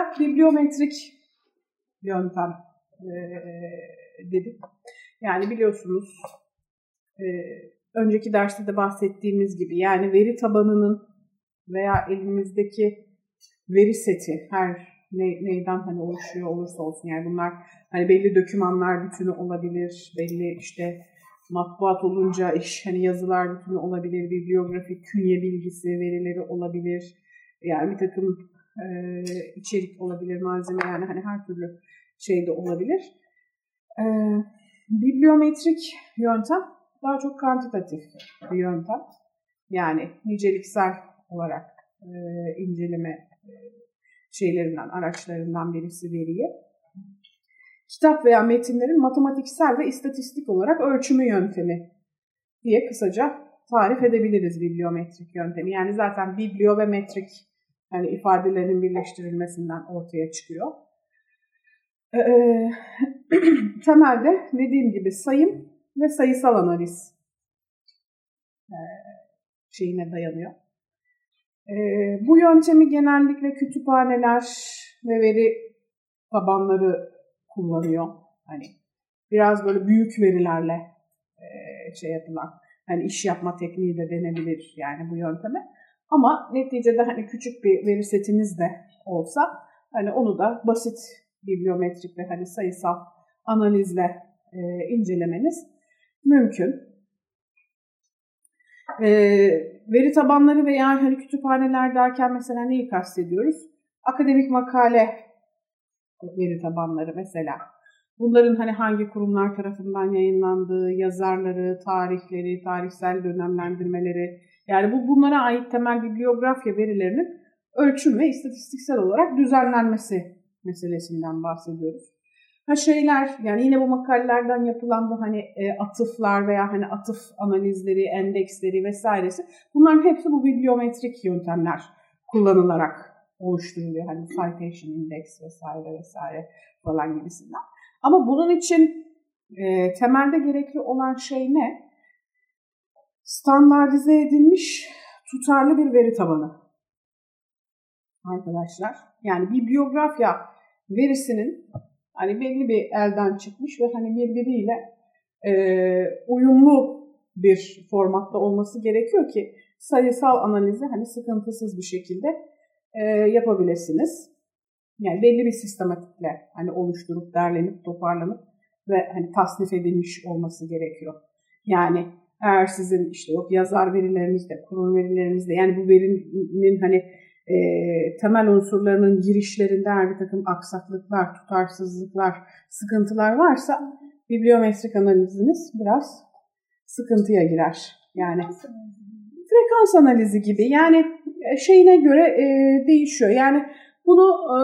olarak bibliometrik yöntem e, dedik. Yani biliyorsunuz e, önceki derste de bahsettiğimiz gibi yani veri tabanının veya elimizdeki veri seti her ne, neyden hani oluşuyor olursa olsun yani bunlar hani belli dokümanlar bütünü olabilir, belli işte matbuat olunca iş hani yazılar bütünü olabilir, bibliografik künye bilgisi verileri olabilir. Yani bir takım e, içerik olabilir, malzeme yani hani her türlü şey de olabilir. E, bibliometrik yöntem daha çok kantitatif bir yöntem. Yani niceliksel olarak e, inceleme e, şeylerinden, araçlarından birisi veriyi. Kitap veya metinlerin matematiksel ve istatistik olarak ölçümü yöntemi diye kısaca tarif edebiliriz bibliometrik yöntemi. Yani zaten biblio ve metrik yani ifadelerin birleştirilmesinden ortaya çıkıyor. Ee, temelde dediğim gibi sayım ve sayısal analiz e, şeyine dayanıyor. E, bu yöntemi genellikle kütüphaneler ve veri tabanları kullanıyor. Hani biraz böyle büyük verilerle e, şey yapılan, hani iş yapma tekniği de denebilir yani bu yönteme. Ama neticede hani küçük bir veri setiniz de olsa hani onu da basit bibliometrik ve hani sayısal analizle e, incelemeniz mümkün. E, veri tabanları veya hani kütüphaneler derken mesela neyi kastediyoruz? Akademik makale veri tabanları mesela. Bunların hani hangi kurumlar tarafından yayınlandığı, yazarları, tarihleri, tarihsel dönemlendirmeleri, yani bu bunlara ait temel bibliografya verilerinin ölçüm ve istatistiksel olarak düzenlenmesi meselesinden bahsediyoruz. Ha şeyler yani yine bu makalelerden yapılan bu hani e, atıflar veya hani atıf analizleri, endeksleri vesairesi bunların hepsi bu bibliometrik yöntemler kullanılarak oluşturuluyor. Hani citation index vesaire vesaire falan gibisinden. Ama bunun için e, temelde gerekli olan şey ne? Standartize edilmiş tutarlı bir veri tabanı. Arkadaşlar yani bibliografya verisinin hani belli bir elden çıkmış ve hani birbiriyle e, uyumlu bir formatta olması gerekiyor ki sayısal analizi hani sıkıntısız bir şekilde e, yapabilirsiniz. Yani belli bir sistematikle hani oluşturup derlenip toparlanıp ve hani tasnif edilmiş olması gerekiyor. Yani eğer sizin işte yok yazar verilerinizde, kurum verilerinizde yani bu verinin hani e, temel unsurlarının girişlerinde eğer bir takım aksaklıklar, tutarsızlıklar, sıkıntılar varsa bibliometrik analiziniz biraz sıkıntıya girer. Yani frekans analizi gibi yani e, şeyine göre e, değişiyor. Yani bunu e,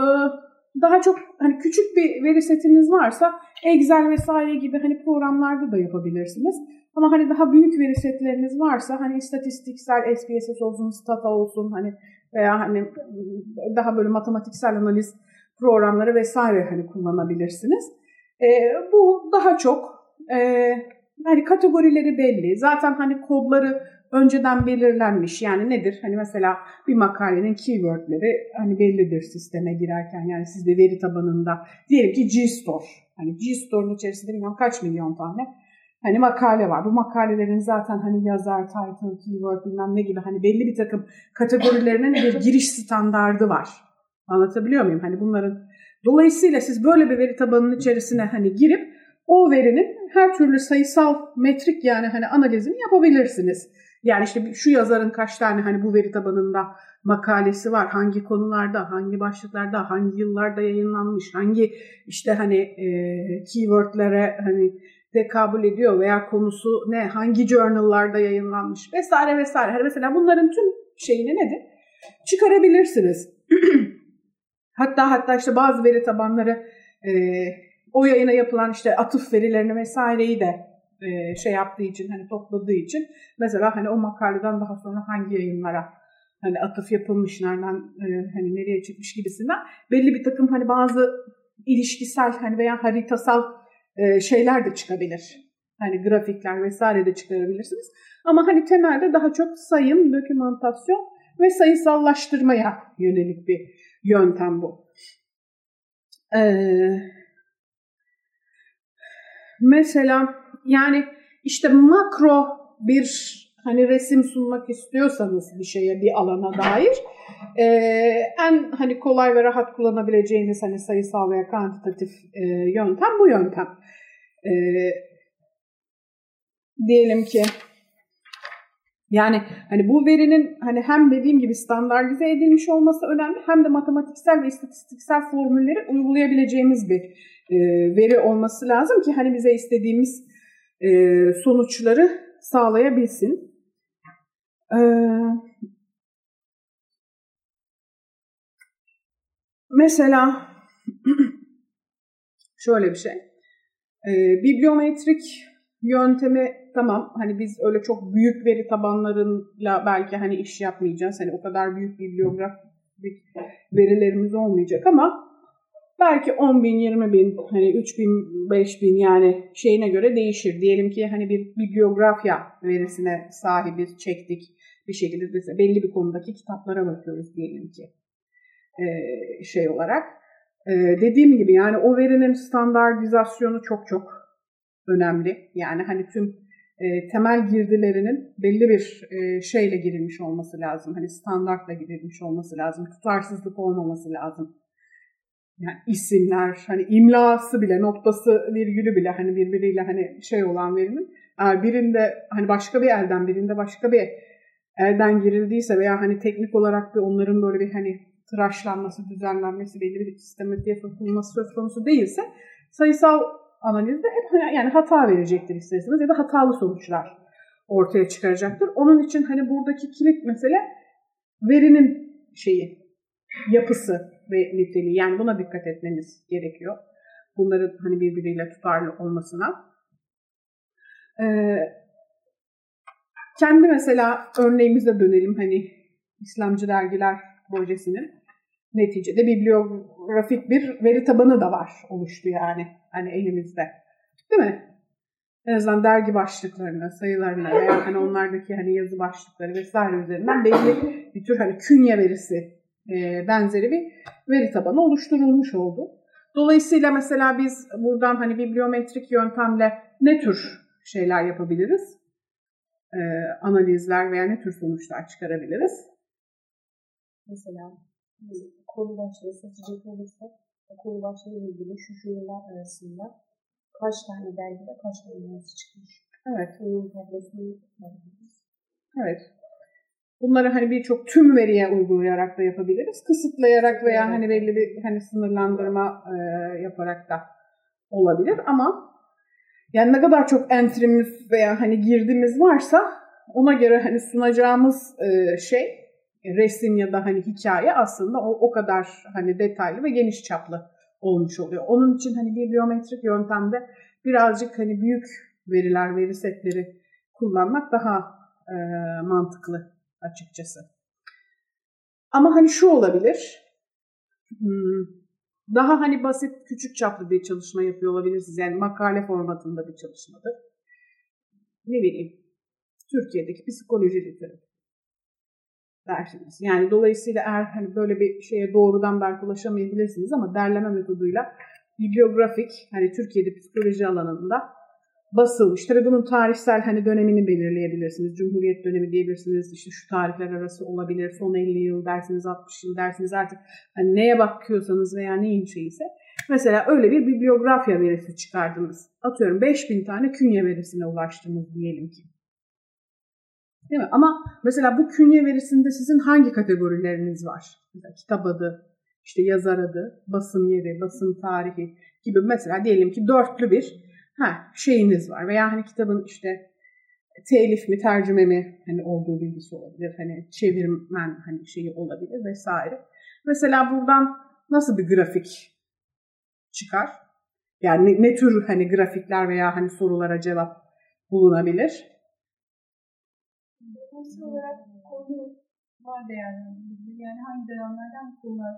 daha çok hani küçük bir veri setiniz varsa Excel vesaire gibi hani programlarda da yapabilirsiniz. Ama hani daha büyük veri setleriniz varsa hani istatistiksel SPSS olsun, Stata olsun hani veya hani daha böyle matematiksel analiz programları vesaire hani kullanabilirsiniz. E, bu daha çok e, hani kategorileri belli. Zaten hani kodları önceden belirlenmiş. Yani nedir? Hani mesela bir makalenin keywordleri hani bellidir sisteme girerken. Yani sizde veri tabanında diyelim ki GStore. Hani GStore'un içerisinde bilmem kaç milyon tane hani makale var. Bu makalelerin zaten hani yazar, title, keyword bilmem ne gibi hani belli bir takım kategorilerinin bir giriş standardı var. Anlatabiliyor muyum? Hani bunların dolayısıyla siz böyle bir veri tabanının içerisine hani girip o verinin her türlü sayısal metrik yani hani analizini yapabilirsiniz. Yani işte şu yazarın kaç tane hani bu veri tabanında makalesi var, hangi konularda, hangi başlıklarda, hangi yıllarda yayınlanmış, hangi işte hani e, keywordlere hani tekabül ediyor veya konusu ne, hangi journal'larda yayınlanmış vesaire vesaire. Hani mesela bunların tüm şeyini nedir? Çıkarabilirsiniz. hatta hatta işte bazı veri tabanları e, o yayına yapılan işte atıf verilerini vesaireyi de e, şey yaptığı için hani topladığı için mesela hani o makaleden daha sonra hangi yayınlara hani atıf yapılmış nereden e, hani nereye çıkmış gibisinden belli bir takım hani bazı ilişkisel hani veya haritasal e, şeyler de çıkabilir. Hani grafikler vesaire de çıkarabilirsiniz. Ama hani temelde daha çok sayım, dokümantasyon ve sayısallaştırmaya yönelik bir yöntem bu. Ee, mesela yani işte makro bir hani resim sunmak istiyorsanız bir şeye, bir alana dair e, en hani kolay ve rahat kullanabileceğiniz hani sayısal veya kantitatif e, yöntem bu yöntem. E, diyelim ki yani hani bu verinin hani hem dediğim gibi standartize edilmiş olması önemli hem de matematiksel ve istatistiksel formülleri uygulayabileceğimiz bir e, veri olması lazım ki hani bize istediğimiz e, sonuçları sağlayabilsin. E, mesela şöyle bir şey. E, bibliometrik yöntemi tamam hani biz öyle çok büyük veri tabanlarıyla belki hani iş yapmayacağız. Hani o kadar büyük bibliografik verilerimiz olmayacak ama belki 10 bin, 20 bin, hani 3 bin, 5 bin yani şeyine göre değişir. Diyelim ki hani bir bibliografya verisine sahibiz, çektik bir şekilde mesela belli bir konudaki kitaplara bakıyoruz diyelim ki ee, şey olarak. Ee, dediğim gibi yani o verinin standartizasyonu çok çok önemli. Yani hani tüm e, temel girdilerinin belli bir e, şeyle girilmiş olması lazım. Hani standartla girilmiş olması lazım. Tutarsızlık olmaması lazım. Yani isimler, hani imlası bile, noktası, virgülü bile hani birbiriyle hani şey olan verinin eğer birinde hani başka bir elden, birinde başka bir elden girildiyse veya hani teknik olarak bir onların böyle bir hani tıraşlanması, düzenlenmesi, belli bir sistematiğe sokulması söz konusu değilse sayısal analizde hep yani hata verecektir isterseniz ya da hatalı sonuçlar ortaya çıkaracaktır. Onun için hani buradaki kilit mesele verinin şeyi, yapısı ve niteliği. Yani buna dikkat etmeniz gerekiyor. Bunların hani birbiriyle tutarlı olmasına. Ee, kendi mesela örneğimize dönelim hani İslamcı dergiler projesinin neticede bibliografik bir veri tabanı da var oluştu yani hani elimizde. Değil mi? En azından dergi başlıklarına, sayılarına veya hani onlardaki hani yazı başlıkları vesaire üzerinden belli bir tür hani künye verisi e, benzeri bir veri tabanı oluşturulmuş oldu. Dolayısıyla mesela biz buradan hani bibliometrik yöntemle ne tür şeyler yapabiliriz? E, analizler veya ne tür sonuçlar çıkarabiliriz? Mesela konu başlığı seçecek olursak konu başlığı ilgili şu şu yıllar arasında kaç tane dergide kaç tane yazı çıkmış. Evet. Bunun tablosunu yapabiliriz. Evet. Bunları hani birçok tüm veriye uygulayarak da yapabiliriz. Kısıtlayarak veya evet. hani belli bir hani sınırlandırma e, yaparak da olabilir ama yani ne kadar çok entrimiz veya hani girdimiz varsa ona göre hani sunacağımız e, şey resim ya da hani hikaye aslında o, o kadar hani detaylı ve geniş çaplı olmuş oluyor. Onun için hani bibliometrik yöntemde birazcık hani büyük veriler, veri setleri kullanmak daha e, mantıklı açıkçası. Ama hani şu olabilir, hmm, daha hani basit, küçük çaplı bir çalışma yapıyor olabilirsiniz. Yani makale formatında bir çalışmadır. Ne bileyim, Türkiye'deki psikoloji literatürü dersiniz. Yani dolayısıyla eğer hani böyle bir şeye doğrudan belki ulaşamayabilirsiniz ama derleme metoduyla bibliografik hani Türkiye'de psikoloji alanında basılmış. Tabii bunun tarihsel hani dönemini belirleyebilirsiniz. Cumhuriyet dönemi diyebilirsiniz. İşte şu tarihler arası olabilir. Son 50 yıl dersiniz, 60 yıl dersiniz artık hani neye bakıyorsanız veya neyin şeyse. Mesela öyle bir bibliografya verisi çıkardınız. Atıyorum 5000 tane künye verisine ulaştınız diyelim ki. Değil mi? Ama mesela bu künye verisinde sizin hangi kategorileriniz var? Mesela kitap adı, işte yazar adı, basım yeri, basım tarihi gibi mesela diyelim ki dörtlü bir ha, şeyiniz var. Veya hani kitabın işte telif mi, tercüme mi hani olduğu bilgisi olabilir. Hani çevirmen hani şeyi olabilir vesaire. Mesela buradan nasıl bir grafik çıkar? Yani ne, ne tür hani grafikler veya hani sorulara cevap bulunabilir? Nasıl olarak konu var değerlendirilir. Yani hangi dönemlerden konular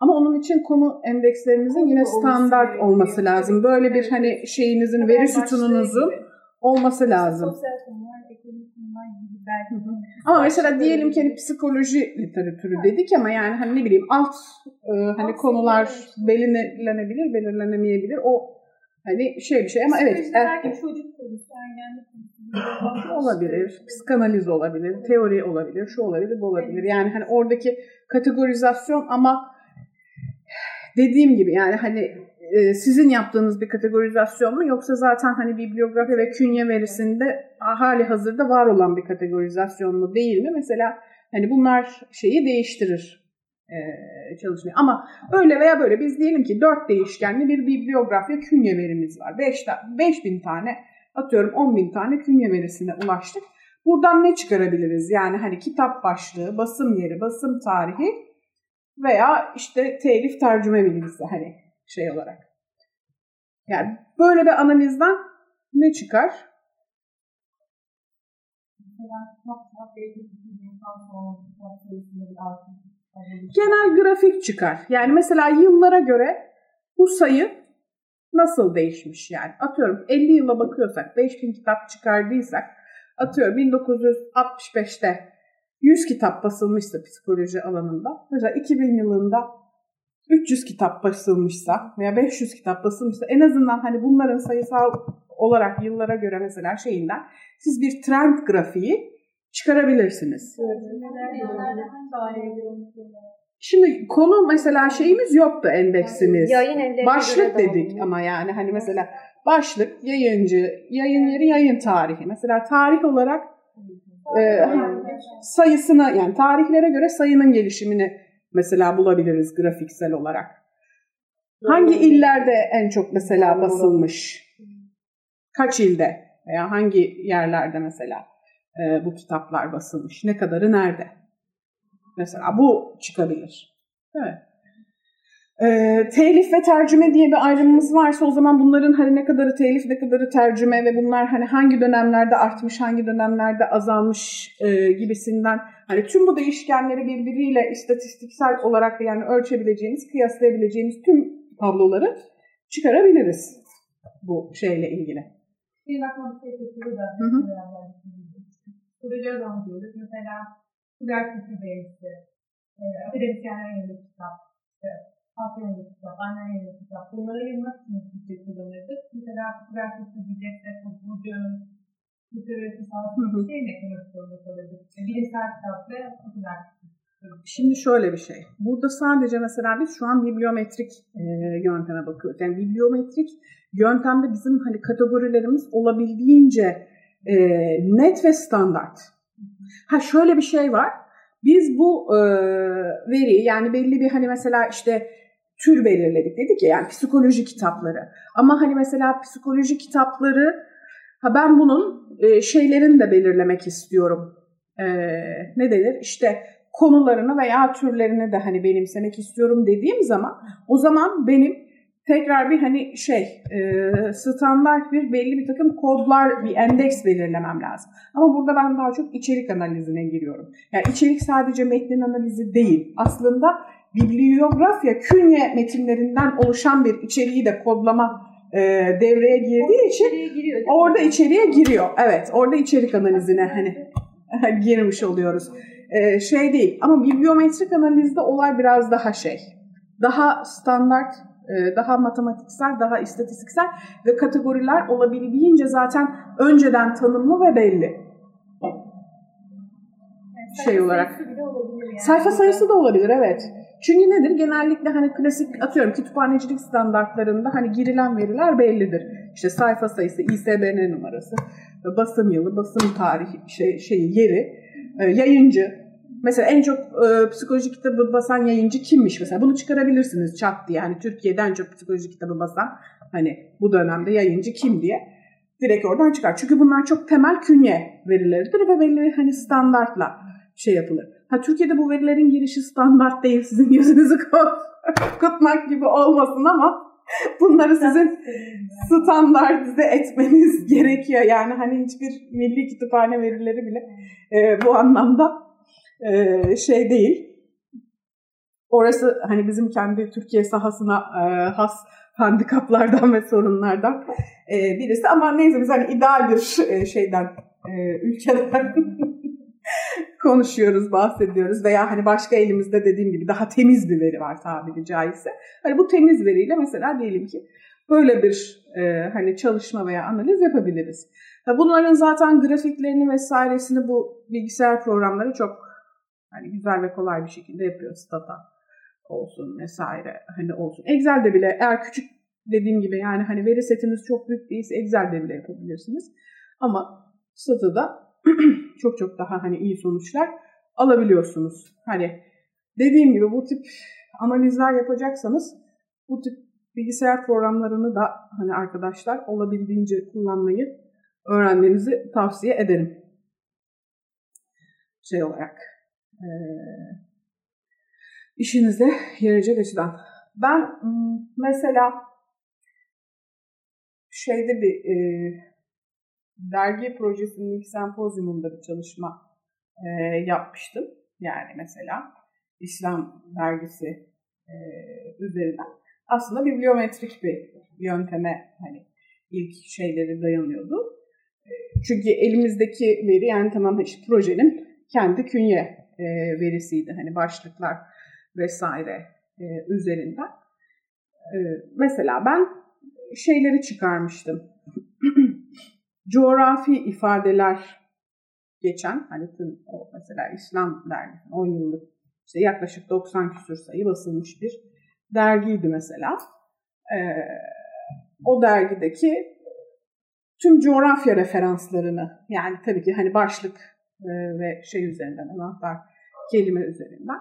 ama onun için konu endekslerinizin yine standart olması lazım. Böyle bir hani şeyinizin, veri sütununuzun olması lazım. Ama mesela diyelim ki hani psikoloji literatürü dedik ama yani hani ne bileyim alt e, hani konular belirlenebilir, belirlenemeyebilir. O hani şey bir şey ama evet. Belki çocuk konusu, ergenlik olabilir, psikanaliz olabilir, teori olabilir, şu olabilir, bu olabilir. Yani hani oradaki kategorizasyon ama dediğim gibi yani hani e, sizin yaptığınız bir kategorizasyon mu yoksa zaten hani bibliografi ve künye verisinde hali hazırda var olan bir kategorizasyon mu değil mi? Mesela hani bunlar şeyi değiştirir e, çalışmayı. Ama öyle veya böyle biz diyelim ki dört değişkenli bir bibliografya künye verimiz var. 5 beş bin tane atıyorum 10 bin tane künye verisine ulaştık. Buradan ne çıkarabiliriz? Yani hani kitap başlığı, basım yeri, basım tarihi veya işte telif tercüme bilgisi hani şey olarak. Yani böyle bir analizden ne çıkar? Genel grafik çıkar. Yani mesela yıllara göre bu sayı nasıl değişmiş yani. Atıyorum 50 yıla bakıyorsak 5000 kitap çıkardıysak atıyorum 1965'te 100 kitap basılmışsa psikoloji alanında mesela 2000 yılında 300 kitap basılmışsa veya 500 kitap basılmışsa en azından hani bunların sayısal olarak yıllara göre mesela şeyinden siz bir trend grafiği çıkarabilirsiniz. Şimdi konu mesela şeyimiz yoktu endeksimiz. Yayın Başlık dedik ama yani hani mesela başlık, yayıncı, yayın yeri, yayın tarihi. Mesela tarih olarak e, sayısına yani tarihlere göre sayının gelişimini mesela bulabiliriz grafiksel olarak. Hangi illerde en çok mesela basılmış? Kaç ilde veya hangi yerlerde mesela e, bu kitaplar basılmış? Ne kadarı nerede? Mesela bu çıkabilir. Evet. E, telif ve tercüme diye bir ayrımımız varsa o zaman bunların hani ne kadarı telif ne kadarı tercüme ve bunlar hani hangi dönemlerde artmış hangi dönemlerde azalmış e, gibisinden hani tüm bu değişkenleri birbiriyle istatistiksel olarak yani ölçebileceğimiz, kıyaslayabileceğimiz tüm tabloları çıkarabiliriz bu şeyle ilgili. Bir bakma bir şey da Sürece anlıyoruz. Mesela Bey'si, e, akademisyenler yayınlı kitap, işte, yayınlı kitap, anne yayınlı kitap. Yayınlamak için Türkçe kullanırdık. Mesela Kuder Kültür Bilgi'de Burcu, Kültür Öğretim Sağlıklı bir şey ne eklemek zorunda kalırdık. Bilimsel kitap ve Kuder Şimdi şöyle bir şey. Burada sadece mesela biz şu an bibliometrik e, yönteme bakıyoruz. Yani bibliometrik yöntemde bizim hani kategorilerimiz olabildiğince e, net ve standart. Ha şöyle bir şey var. Biz bu e, veriyi yani belli bir hani mesela işte tür belirledik dedik ya yani psikoloji kitapları. Ama hani mesela psikoloji kitapları ha ben bunun e, şeylerini de belirlemek istiyorum. E, ne denir? İşte konularını veya türlerini de hani benimsemek istiyorum dediğim zaman o zaman benim tekrar bir hani şey e, standart bir belli bir takım kodlar bir endeks belirlemem lazım. Ama burada ben daha çok içerik analizine giriyorum. Yani içerik sadece metnin analizi değil. Aslında bibliografya künye metinlerinden oluşan bir içeriği de kodlama e, devreye girdiği için giriyor, orada içeriye giriyor. Evet orada içerik analizine hani girmiş oluyoruz. E, şey değil ama bibliometrik analizde olay biraz daha şey. Daha standart e, daha matematiksel, daha istatistiksel ve kategoriler olabildiğince zaten önceden tanımlı ve belli. şey olarak. Yani. Sayfa sayısı da olabilir evet. Çünkü nedir? Genellikle hani klasik atıyorum kütüphanecilik standartlarında hani girilen veriler bellidir. İşte sayfa sayısı, ISBN numarası, basım yılı, basım tarihi, şey, şeyi, yeri, e, yayıncı, Mesela en çok e, psikoloji kitabı basan yayıncı kimmiş mesela? Bunu çıkarabilirsiniz çat diye. Hani Türkiye'de en çok psikoloji kitabı basan hani bu dönemde yayıncı kim diye. Direkt oradan çıkar. Çünkü bunlar çok temel künye verileridir ve belli hani standartla şey yapılır. Ha Türkiye'de bu verilerin girişi standart değil. Sizin yüzünüzü kutmak gibi olmasın ama bunları sizin standartize etmeniz gerekiyor. Yani hani hiçbir milli kütüphane verileri bile e, bu anlamda e, şey değil. Orası hani bizim kendi Türkiye sahasına e, has handikaplardan ve sorunlardan e, birisi. Ama neyse biz hani ideal bir e, şeyden, e, ülkeden konuşuyoruz, bahsediyoruz veya hani başka elimizde dediğim gibi daha temiz bir veri var tabiri caizse. Hani bu temiz veriyle mesela diyelim ki böyle bir e, hani çalışma veya analiz yapabiliriz. Bunların zaten grafiklerini vesairesini bu bilgisayar programları çok hani güzel ve kolay bir şekilde yapıyor. Stata olsun vesaire hani olsun. Excel'de bile eğer küçük dediğim gibi yani hani veri setiniz çok büyük değilse Excel'de bile yapabilirsiniz. Ama Stata'da çok çok daha hani iyi sonuçlar alabiliyorsunuz. Hani dediğim gibi bu tip analizler yapacaksanız bu tip bilgisayar programlarını da hani arkadaşlar olabildiğince kullanmayı öğrenmenizi tavsiye ederim. Şey olarak e, işinize yarayacak açıdan. Ben mesela şeyde bir e, dergi projesinin ilk sempozyumunda bir çalışma e, yapmıştım. Yani mesela İslam dergisi e, üzerinden. Aslında bibliometrik bir yönteme hani ilk şeyleri dayanıyordu. E, çünkü elimizdeki veri yani tamam işte projenin kendi künye e, verisiydi. Hani başlıklar vesaire e, üzerinden. E, mesela ben şeyleri çıkarmıştım. Coğrafi ifadeler geçen hani tüm o mesela İslam dergisinin 10 yıllık işte yaklaşık 90 küsur sayı basılmış bir dergiydi mesela. Ee, o dergideki tüm coğrafya referanslarını yani tabii ki hani başlık e, ve şey üzerinden anahtar kelime üzerinden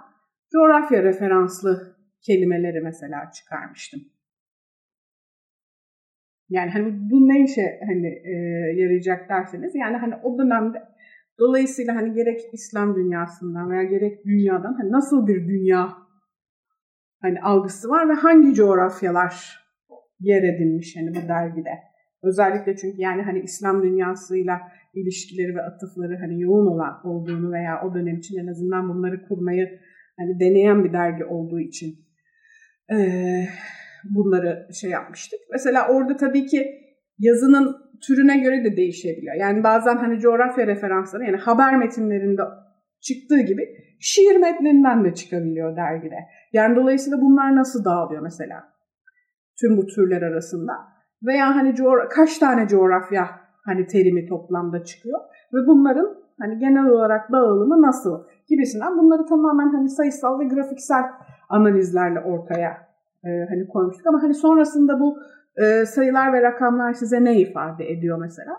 coğrafya referanslı kelimeleri mesela çıkarmıştım. Yani hani bu ne işe hani e, yarayacak derseniz yani hani o dönemde dolayısıyla hani gerek İslam dünyasından veya gerek dünyadan hani nasıl bir dünya hani algısı var ve hangi coğrafyalar yer edinmiş hani bu dergide. Özellikle çünkü yani hani İslam dünyasıyla ilişkileri ve atıfları hani yoğun olan olduğunu veya o dönem için en azından bunları kurmayı hani deneyen bir dergi olduğu için ee, bunları şey yapmıştık. Mesela orada tabii ki yazının türüne göre de değişebiliyor. Yani bazen hani coğrafya referansları yani haber metinlerinde çıktığı gibi şiir metninden de çıkabiliyor dergide. Yani dolayısıyla bunlar nasıl dağılıyor mesela tüm bu türler arasında? Veya hani kaç tane coğrafya hani terimi toplamda çıkıyor ve bunların hani genel olarak dağılımı nasıl gibisinden bunları tamamen hani sayısal ve grafiksel analizlerle ortaya e, hani koymuştuk ama hani sonrasında bu e, sayılar ve rakamlar size ne ifade ediyor mesela?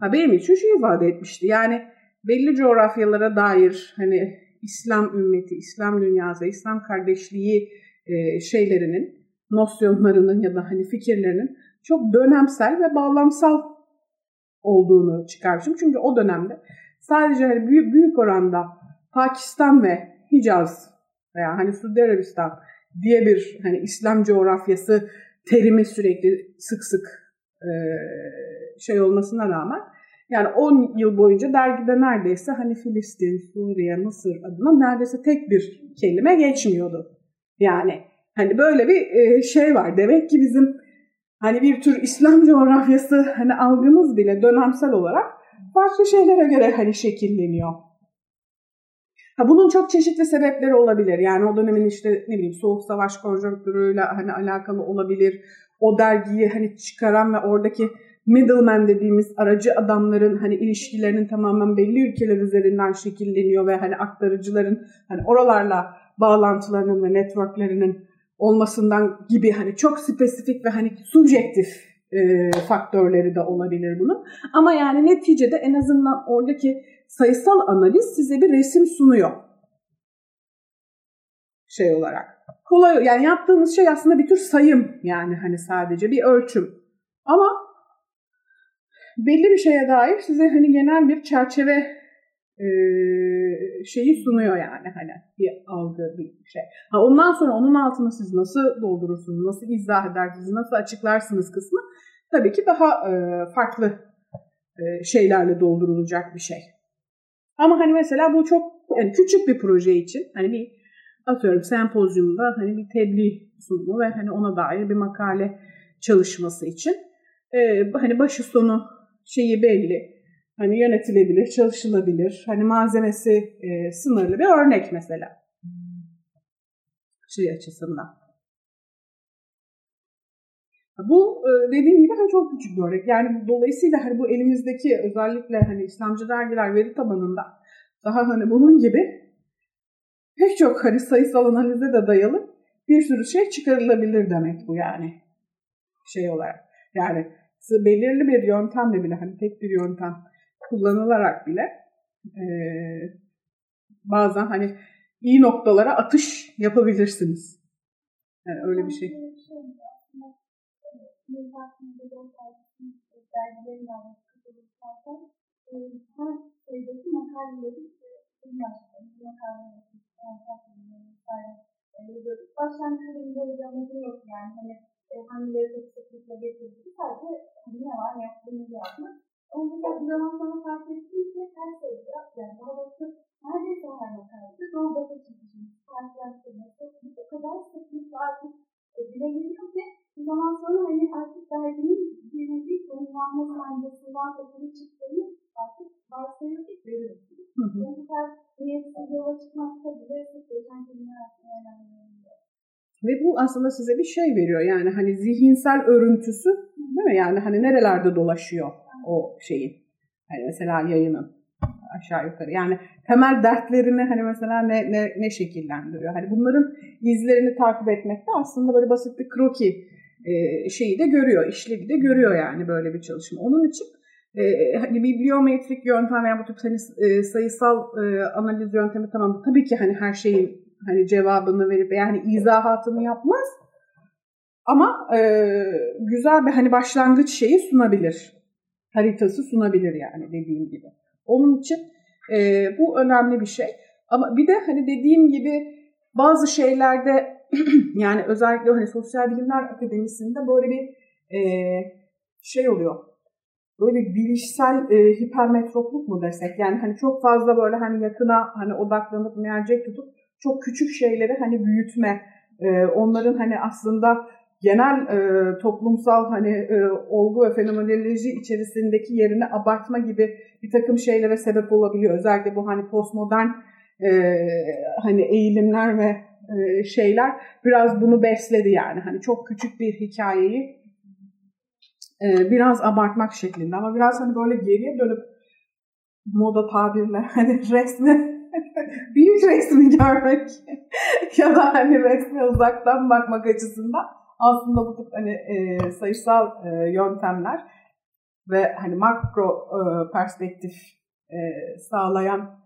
Ha, benim için şu ifade etmişti. Yani belli coğrafyalara dair hani İslam ümmeti, İslam dünyası, İslam kardeşliği e, şeylerinin, nosyonlarının ya da hani fikirlerinin çok dönemsel ve bağlamsal olduğunu çıkarmışım. Çünkü o dönemde sadece hani büyük, büyük oranda Pakistan ve Hicaz veya hani Suudi Arabistan diye bir hani İslam coğrafyası terimi sürekli sık sık e, şey olmasına rağmen yani 10 yıl boyunca dergide neredeyse hani Filistin, Suriye, Mısır adına neredeyse tek bir kelime geçmiyordu. Yani hani böyle bir e, şey var. Demek ki bizim hani bir tür İslam coğrafyası hani algımız bile dönemsel olarak farklı şeylere göre hani şekilleniyor. Ha, bunun çok çeşitli sebepleri olabilir. Yani o dönemin işte ne bileyim soğuk savaş konjonktürüyle hani alakalı olabilir. O dergiyi hani çıkaran ve oradaki middleman dediğimiz aracı adamların hani ilişkilerinin tamamen belli ülkeler üzerinden şekilleniyor ve hani aktarıcıların hani oralarla bağlantılarının ve networklerinin olmasından gibi hani çok spesifik ve hani subjektif e, faktörleri de olabilir bunun. Ama yani neticede en azından oradaki sayısal analiz size bir resim sunuyor. Şey olarak. Kolay yani yaptığımız şey aslında bir tür sayım yani hani sadece bir ölçüm. Ama belli bir şeye dair size hani genel bir çerçeve şeyi sunuyor yani hani bir algı bir şey. Ha, ondan sonra onun altını siz nasıl doldurursunuz, nasıl izah edersiniz, nasıl açıklarsınız kısmı tabii ki daha farklı şeylerle doldurulacak bir şey. Ama hani mesela bu çok yani küçük bir proje için hani bir atıyorum sempozyumda hani bir tebliğ sunumu ve hani ona dair bir makale çalışması için e, hani başı sonu şeyi belli. Hani yönetilebilir, çalışılabilir, hani malzemesi e, sınırlı bir örnek mesela. Şey açısından. Bu e, dediğim gibi hani çok küçük bir örnek. Yani dolayısıyla hani bu elimizdeki özellikle hani İslamcı dergiler veri tabanında daha hani bunun gibi pek çok hani sayısal analize de dayalı bir sürü şey çıkarılabilir demek bu yani şey olarak. Yani belirli bir yöntemle bile hani tek bir yöntem kullanılarak bile e, bazen hani iyi noktalara atış yapabilirsiniz. Yani öyle bir şey. Baştan kırımda bir yok yani. Hani hangileri çok sıklıkla getirdiği sadece hani ne var yaptığımızı yapmak. Mesela bir zaman sonra fark ettim ki her şeyde yani daha doğrusu neredeyse her makalede doğru batı çizişimiz, karşılaştırması o kadar sıklıkla artık dile geliyor ki bir zaman sonra hani artık derginin nevi konumlanma sancısından ötürü çıktığını artık varsayıyorduk görüyorsunuz. Bu sefer niyetsiz yola çıkmakta bile sık geçen günler aslında önemli. Ve bu aslında size bir şey veriyor. Yani hani zihinsel örüntüsü değil mi? Yani hani nerelerde dolaşıyor o şeyin. Hani mesela yayının aşağı yukarı. Yani temel dertlerini hani mesela ne, ne, ne şekillendiriyor? Hani bunların izlerini takip etmekte aslında böyle basit bir kroki e, şeyi de görüyor, işlevi de görüyor yani böyle bir çalışma. Onun için e, hani bibliometrik yöntem veya bu tip hani, e, sayısal e, analiz yöntemi tamam tabii ki hani her şeyin hani cevabını verip yani izahatını yapmaz. Ama e, güzel bir hani başlangıç şeyi sunabilir. Haritası sunabilir yani dediğim gibi. Onun için e, bu önemli bir şey. Ama bir de hani dediğim gibi bazı şeylerde yani özellikle hani sosyal bilimler akademisinde böyle bir e, şey oluyor. Böyle bilişsel e, hipermetropluk mu desek? Yani hani çok fazla böyle hani yakına hani odaklanıp mercek tutup çok küçük şeyleri hani büyütme, e, onların hani aslında genel e, toplumsal hani e, olgu ve fenomenoloji içerisindeki yerini abartma gibi bir takım şeylere sebep olabiliyor. Özellikle bu hani postmodern e, hani eğilimler ve e, şeyler biraz bunu besledi yani. Hani çok küçük bir hikayeyi e, biraz abartmak şeklinde ama biraz hani böyle geriye dönüp moda tabirle hani resmi büyük resmi görmek ya da hani resme uzaktan bakmak açısından aslında bu tip hani e, sayısal e, yöntemler ve hani makro e, perspektif e, sağlayan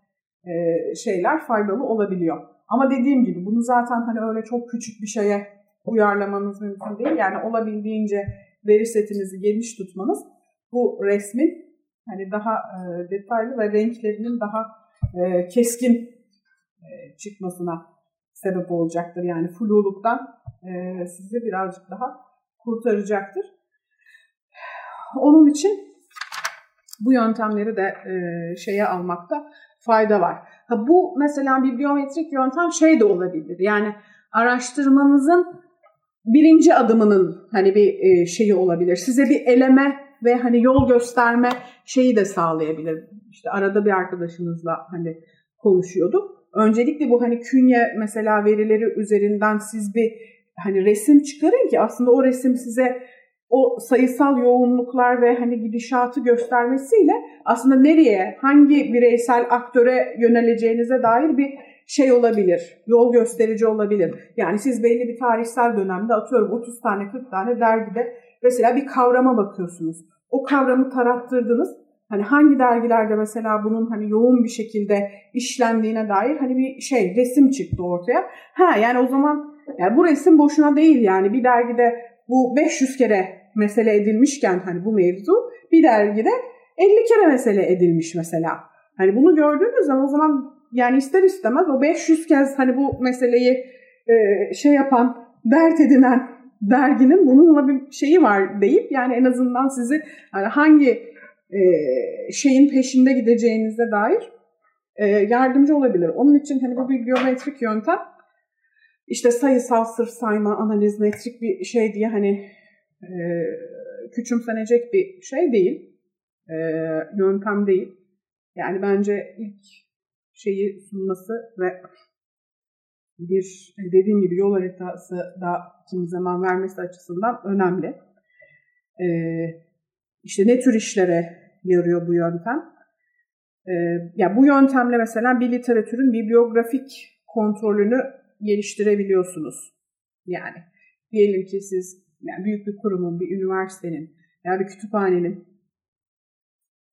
e, şeyler faydalı olabiliyor. Ama dediğim gibi bunu zaten hani öyle çok küçük bir şeye uyarlamanız mümkün değil. Yani olabildiğince veri setinizi geniş tutmanız bu resmin hani daha e, detaylı ve renklerinin daha e, keskin e, çıkmasına sebep olacaktır. Yani fluluktan e, sizi birazcık daha kurtaracaktır. Onun için bu yöntemleri de e, şeye almakta fayda var. Ha, bu mesela bibliometrik yöntem şey de olabilir. Yani araştırmanızın birinci adımının hani bir e, şeyi olabilir. Size bir eleme ve hani yol gösterme şeyi de sağlayabilir. İşte arada bir arkadaşımızla hani konuşuyorduk. Öncelikle bu hani künye mesela verileri üzerinden siz bir hani resim çıkarın ki aslında o resim size o sayısal yoğunluklar ve hani gidişatı göstermesiyle aslında nereye, hangi bireysel aktöre yöneleceğinize dair bir şey olabilir, yol gösterici olabilir. Yani siz belli bir tarihsel dönemde atıyorum 30 tane 40 tane dergide mesela bir kavrama bakıyorsunuz. O kavramı tarattırdınız. Hani hangi dergilerde mesela bunun hani yoğun bir şekilde işlendiğine dair hani bir şey resim çıktı ortaya. Ha yani o zaman yani bu resim boşuna değil yani bir dergide bu 500 kere mesele edilmişken hani bu mevzu bir dergide 50 kere mesele edilmiş mesela. Hani bunu gördüğünüz zaman o zaman yani ister istemez o 500 kez hani bu meseleyi e, şey yapan, dert edinen derginin bununla bir şeyi var deyip yani en azından sizi hani hangi e, şeyin peşinde gideceğinize dair e, yardımcı olabilir. Onun için hani bu bibliometrik yöntem işte sayısal sırf sayma, analiz, metrik bir şey diye hani e, küçümsenecek bir şey değil. e, yöntem değil. Yani bence ilk şeyi sunması ve bir dediğim gibi yol haritası da kimi zaman vermesi açısından önemli. Ee, işte ne tür işlere yarıyor bu yöntem? Ee, ya bu yöntemle mesela bir literatürün bibliografik kontrolünü geliştirebiliyorsunuz. Yani diyelim ki siz yani büyük bir kurumun, bir üniversitenin veya bir kütüphanenin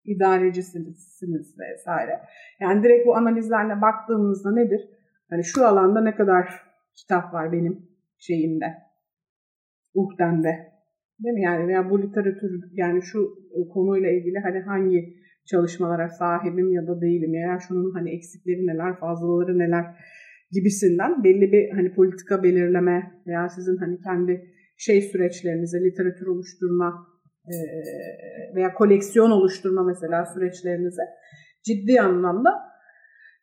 idarecisiniz vesaire. Yani direkt bu analizlerle baktığımızda nedir? Hani şu alanda ne kadar kitap var benim şeyimde, uhdemde. Değil mi? Yani veya bu literatür yani şu konuyla ilgili hani hangi çalışmalara sahibim ya da değilim ya şunun hani eksikleri neler, fazlaları neler gibisinden belli bir hani politika belirleme veya sizin hani kendi şey süreçlerinize literatür oluşturma veya koleksiyon oluşturma mesela süreçlerinize ciddi anlamda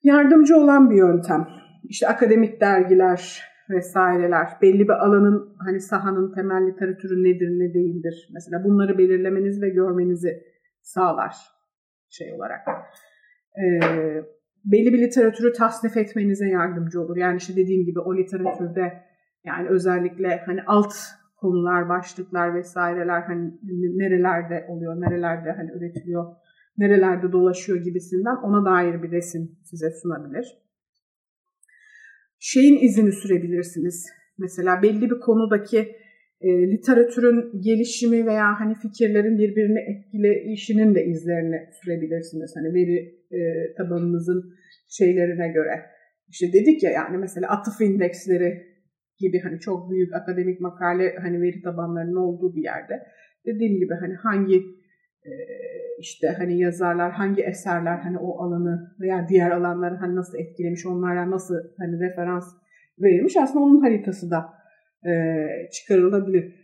yardımcı olan bir yöntem. İşte akademik dergiler vesaireler, belli bir alanın hani sahanın temel literatürü nedir ne değildir. Mesela bunları belirlemeniz ve görmenizi sağlar şey olarak. Ee, belli bir literatürü tasnif etmenize yardımcı olur. Yani işte dediğim gibi o literatürde yani özellikle hani alt konular, başlıklar vesaireler hani nerelerde oluyor, nerelerde hani üretiliyor, nerelerde dolaşıyor gibisinden ona dair bir resim size sunabilir. Şeyin izini sürebilirsiniz. Mesela belli bir konudaki e, literatürün gelişimi veya hani fikirlerin birbirini etkileyişinin de izlerini sürebilirsiniz. Hani veri e, tabanınızın şeylerine göre. İşte dedik ya yani mesela atıf indeksleri gibi hani çok büyük akademik makale hani veri tabanlarının olduğu bir yerde dediğim gibi hani hangi e, işte hani yazarlar hangi eserler hani o alanı veya diğer alanları hani nasıl etkilemiş onlarla nasıl hani referans verilmiş aslında onun haritası da çıkarılabilir.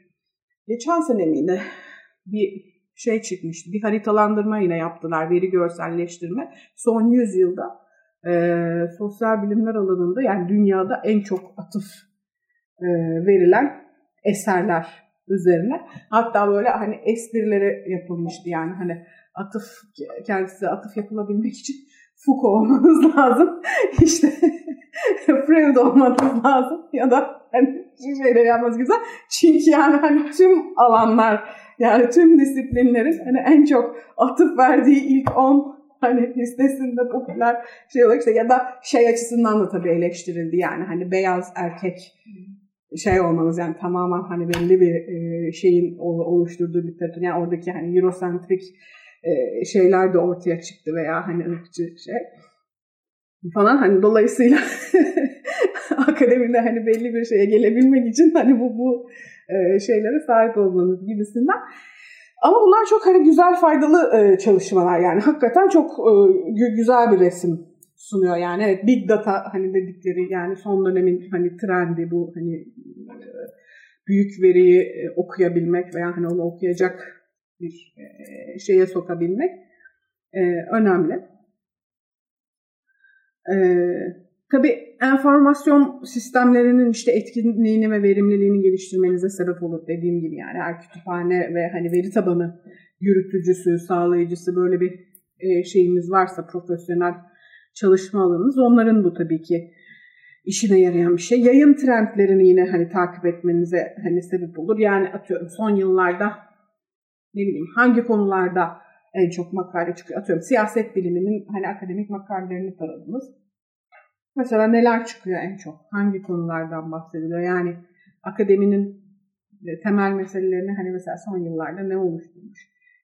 Geçen sene miydi bir şey çıkmıştı bir haritalandırma yine yaptılar veri görselleştirme son 100 yılda e, sosyal bilimler alanında yani dünyada en çok atıf e, verilen eserler üzerine. Hatta böyle hani esprileri yapılmıştı yani hani atıf kendisi atıf yapılabilmek için Foucault olmanız lazım. işte Freud olmanız lazım ya da hani şu şeyleri yapmanız güzel. Çünkü yani hani tüm alanlar yani tüm disiplinlerin hani en çok atıf verdiği ilk 10 hani listesinde popüler şey olarak işte ya da şey açısından da tabii eleştirildi yani hani beyaz erkek şey olmanız yani tamamen hani belli bir şeyin oluşturduğu literatür yani oradaki hani Eurosentrik e, şeyler de ortaya çıktı veya hani ırkçı şey falan. Hani dolayısıyla akademide hani belli bir şeye gelebilmek için hani bu bu e, şeylere sahip olmanız gibisinden. Ama bunlar çok hani güzel faydalı e, çalışmalar yani. Hakikaten çok güzel bir resim sunuyor yani. Evet big data hani dedikleri yani son dönemin hani trendi bu hani büyük veriyi okuyabilmek veya hani onu okuyacak bir e, şeye sokabilmek önemli. Tabii enformasyon sistemlerinin işte etkinliğini ve verimliliğini geliştirmenize sebep olur dediğim gibi yani her kütüphane ve hani veri tabanı yürütücüsü, sağlayıcısı böyle bir şeyimiz varsa profesyonel çalışma alanınız. Onların bu tabii ki işine yarayan bir şey. Yayın trendlerini yine hani takip etmenize hani sebep olur. Yani atıyorum son yıllarda ne bileyim hangi konularda en çok makale çıkıyor. Atıyorum siyaset biliminin hani akademik makalelerini taradınız. Mesela neler çıkıyor en çok? Hangi konulardan bahsediliyor? Yani akademinin e, temel meselelerini hani mesela son yıllarda ne oluşturmuş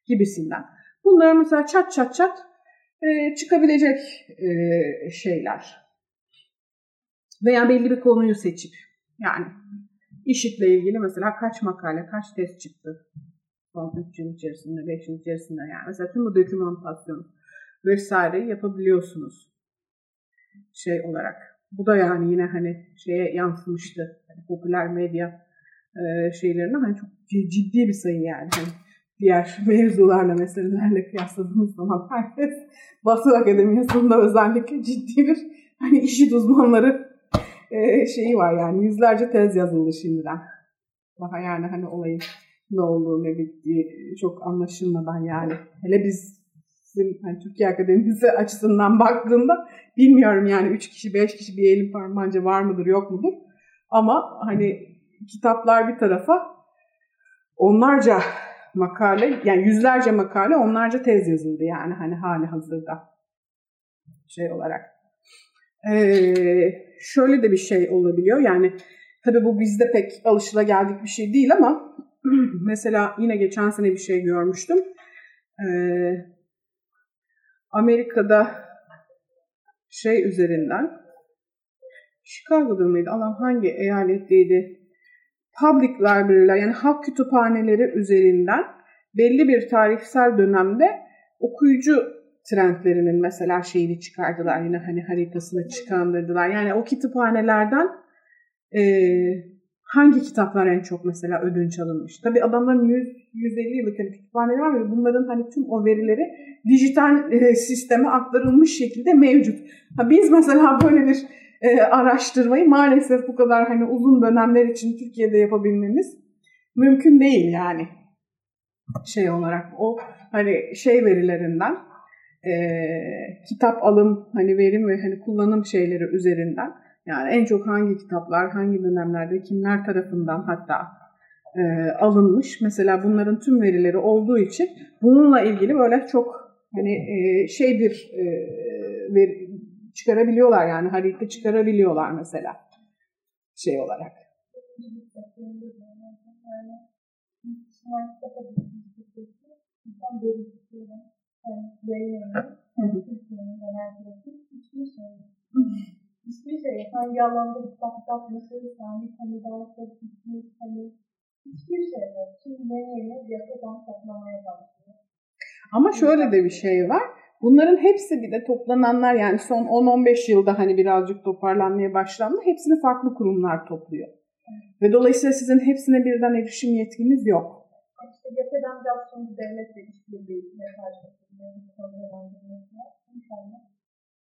gibisinden. Bunları mesela çat çat çat e, çıkabilecek e, şeyler. Veya belli bir konuyu seçip yani işitle ilgili mesela kaç makale, kaç test çıktı son 3 yıl içerisinde, 5 yıl içerisinde yani. Mesela tüm bu dokümantasyon vesaire yapabiliyorsunuz şey olarak. Bu da yani yine hani şeye yansımıştı. Yani popüler medya e, şeylerine hani çok ciddi bir sayı yani. Hani diğer mevzularla, meselelerle kıyasladığımız zaman herkes Batı Akademiyası'nda özellikle ciddi bir hani işit uzmanları e, şeyi var yani yüzlerce tez yazıldı şimdiden. Daha yani hani olayın ne olduğu ne bittiği çok anlaşılmadan yani. Hele biz yani Türkiye Akademisi açısından baktığında bilmiyorum yani 3 kişi 5 kişi bir elin parmağınca var mıdır yok mudur. Ama hani kitaplar bir tarafa onlarca makale yani yüzlerce makale onlarca tez yazıldı yani hani hali hazırda şey olarak. Ee, şöyle de bir şey olabiliyor yani tabii bu bizde pek alışıla geldik bir şey değil ama mesela yine geçen sene bir şey görmüştüm. Ee, Amerika'da şey üzerinden Chicago'da mıydı? Allah hangi eyaletteydi? Public library'ler yani halk kütüphaneleri üzerinden belli bir tarihsel dönemde okuyucu trendlerinin mesela şeyini çıkardılar yine hani haritasını çıkandırdılar. Yani o kütüphanelerden e, hangi kitaplar en çok mesela ödünç alınmış? Tabii adamların 100 150 yıllık hani kütüphaneleri var ve bunların hani tüm o verileri dijital e, sisteme aktarılmış şekilde mevcut. Ha, biz mesela böyle bir e, araştırmayı maalesef bu kadar hani uzun dönemler için Türkiye'de yapabilmemiz mümkün değil yani şey olarak o hani şey verilerinden e, kitap alım hani verim ve hani kullanım şeyleri üzerinden yani en çok hangi kitaplar hangi dönemlerde kimler tarafından hatta e, alınmış? Mesela bunların tüm verileri olduğu için bununla ilgili böyle çok hani e, şey bir e, veri, çıkarabiliyorlar yani harita çıkarabiliyorlar mesela şey olarak. Hiçbir şey, hangi alanda kitap yapması, hangi konuda olsa gitmiş, hani hiçbir şey yok. Şimdi yeni yeni piyasadan toplamaya başlıyor. Ama şöyle de bir şey var. Bunların hepsi bir de toplananlar yani son 10-15 yılda hani birazcık toparlanmaya başlandı. Hepsini farklı kurumlar topluyor. Ve dolayısıyla sizin hepsine birden erişim yetkiniz yok. İşte yapıdan biraz sonra devletle işbirliği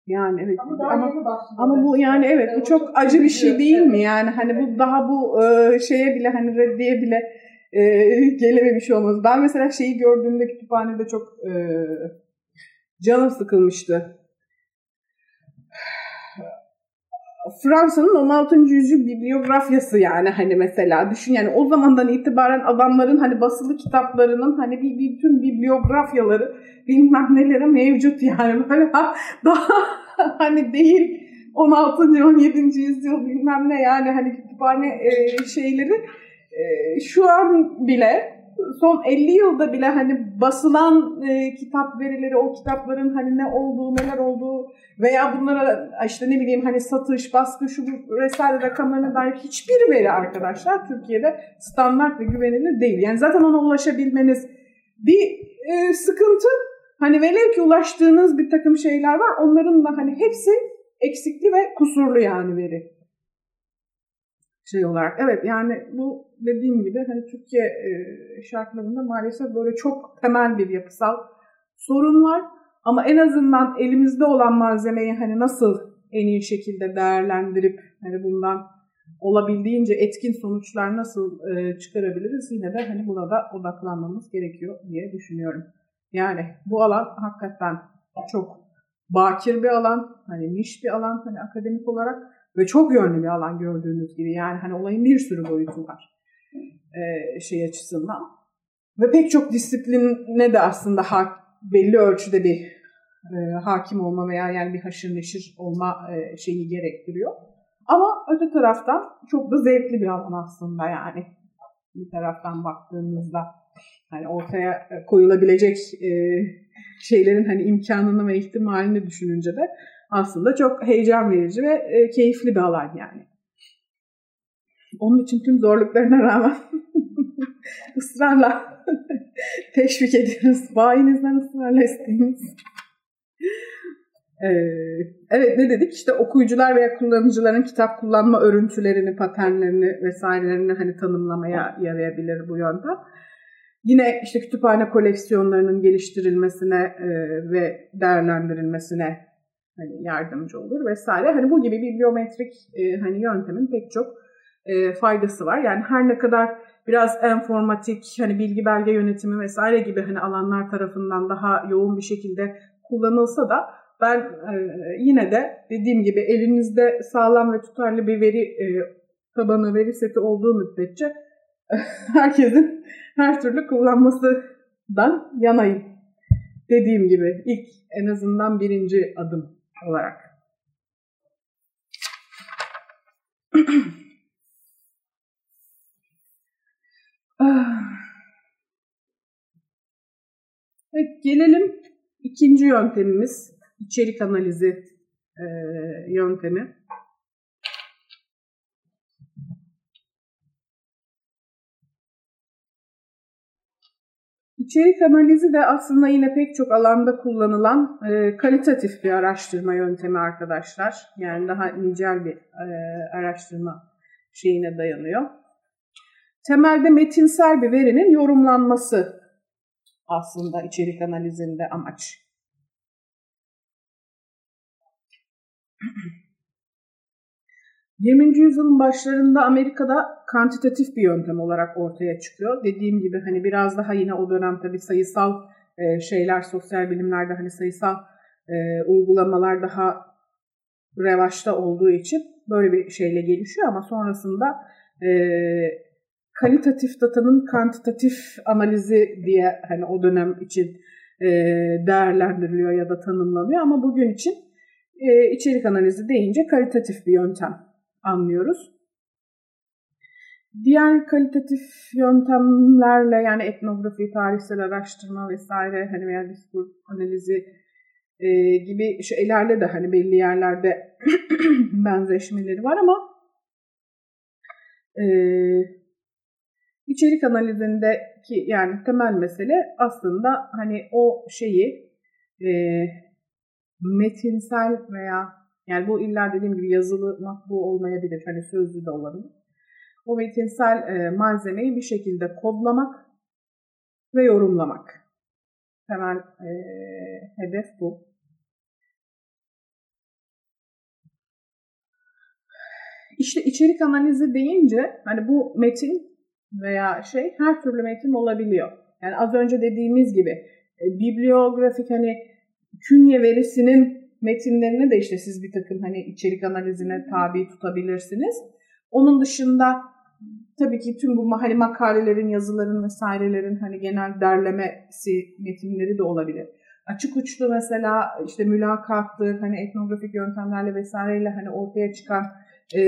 yani evet. Ama, ama, ama bu yani evet bu çok acı bir şey değil mi? yani hani bu daha bu e, şeye bile hani reddiye bile e, gelememiş olmaz. Ben mesela şeyi gördüğümde kütüphanede çok e, canım sıkılmıştı. Fransa'nın 16. yüzyıl bibliografyası yani hani mesela düşün yani o zamandan itibaren adamların hani basılı kitaplarının hani bir, bir tüm bibliografyaları bilmem neleri mevcut yani böyle daha hani değil 16. 17. yüzyıl bilmem ne yani hani kütüphane e, şeyleri e, şu an bile son 50 yılda bile hani basılan e, kitap verileri, o kitapların hani ne olduğu, neler olduğu veya bunlara işte ne bileyim hani satış, baskı, şu vesaire rakamlarına dair hiçbir veri arkadaşlar Türkiye'de standart ve güvenilir değil. Yani zaten ona ulaşabilmeniz bir e, sıkıntı. Hani velev ki ulaştığınız bir takım şeyler var. Onların da hani hepsi eksikli ve kusurlu yani veri şey olarak. Evet yani bu dediğim gibi hani Türkiye e, şartlarında maalesef böyle çok temel bir yapısal sorun var. Ama en azından elimizde olan malzemeyi hani nasıl en iyi şekilde değerlendirip hani bundan olabildiğince etkin sonuçlar nasıl e, çıkarabiliriz yine de hani buna da odaklanmamız gerekiyor diye düşünüyorum. Yani bu alan hakikaten çok bakir bir alan, hani niş bir alan hani akademik olarak ve çok yönlü bir alan gördüğünüz gibi. Yani hani olayın bir sürü boyutu var e, şey açısından. Ve pek çok disipline de aslında ha, belli ölçüde bir e, hakim olma veya yani bir haşır neşir olma e, şeyi gerektiriyor. Ama öte taraftan çok da zevkli bir alan aslında yani bir taraftan baktığımızda hani ortaya koyulabilecek e, şeylerin hani imkanını ve ihtimalini düşününce de aslında çok heyecan verici ve e, keyifli bir alan yani. Onun için tüm zorluklarına rağmen ısrarla teşvik ediyoruz. Bayinizden ısrarla isteyiniz. Ee, evet ne dedik işte okuyucular veya kullanıcıların kitap kullanma örüntülerini, paternlerini vesairelerini hani tanımlamaya yarayabilir bu yöntem. Yine işte kütüphane koleksiyonlarının geliştirilmesine e, ve değerlendirilmesine hani yardımcı olur vesaire. Hani bu gibi bibliometrik e, hani yöntemin pek çok e, faydası var. Yani her ne kadar biraz informatik, hani bilgi belge yönetimi vesaire gibi hani alanlar tarafından daha yoğun bir şekilde kullanılsa da ben e, yine de dediğim gibi elinizde sağlam ve tutarlı bir veri e, tabanı, veri seti olduğu müddetçe herkesin her türlü kullanmasından yanayım. Dediğim gibi ilk en azından birinci adım olarak. Evet, gelelim ikinci yöntemimiz içerik analizi e, yöntemi. İçerik analizi de aslında yine pek çok alanda kullanılan e, kalitatif bir araştırma yöntemi arkadaşlar. Yani daha nicel bir e, araştırma şeyine dayanıyor. Temelde metinsel bir verinin yorumlanması aslında içerik analizinde amaç. 20. yüzyılın başlarında Amerika'da kantitatif bir yöntem olarak ortaya çıkıyor. Dediğim gibi hani biraz daha yine o dönem tabii sayısal e, şeyler, sosyal bilimlerde hani sayısal e, uygulamalar daha revaçta olduğu için böyle bir şeyle gelişiyor ama sonrasında e, kalitatif datanın kantitatif analizi diye hani o dönem için değerlendiriliyor ya da tanımlanıyor ama bugün için içerik analizi deyince kalitatif bir yöntem anlıyoruz. Diğer kalitatif yöntemlerle yani etnografi, tarihsel araştırma vesaire hani veya diskur analizi e, gibi şeylerle de hani belli yerlerde benzeşmeleri var ama e, içerik analizindeki yani temel mesele aslında hani o şeyi e, metinsel veya yani bu illa dediğim gibi yazılı matbu olmayabilir. Hani sözlü de olabilir. O metinsel e, malzemeyi bir şekilde kodlamak ve yorumlamak. Temel e, hedef bu. İşte içerik analizi deyince hani bu metin veya şey her türlü metin olabiliyor. Yani az önce dediğimiz gibi e, bibliografik hani künye verisinin metinlerini de işte siz bir takım hani içerik analizine tabi tutabilirsiniz. Onun dışında tabii ki tüm bu hani makalelerin, yazıların vesairelerin hani genel derlemesi metinleri de olabilir. Açık uçlu mesela işte mülakattır, hani etnografik yöntemlerle vesaireyle hani ortaya çıkan e,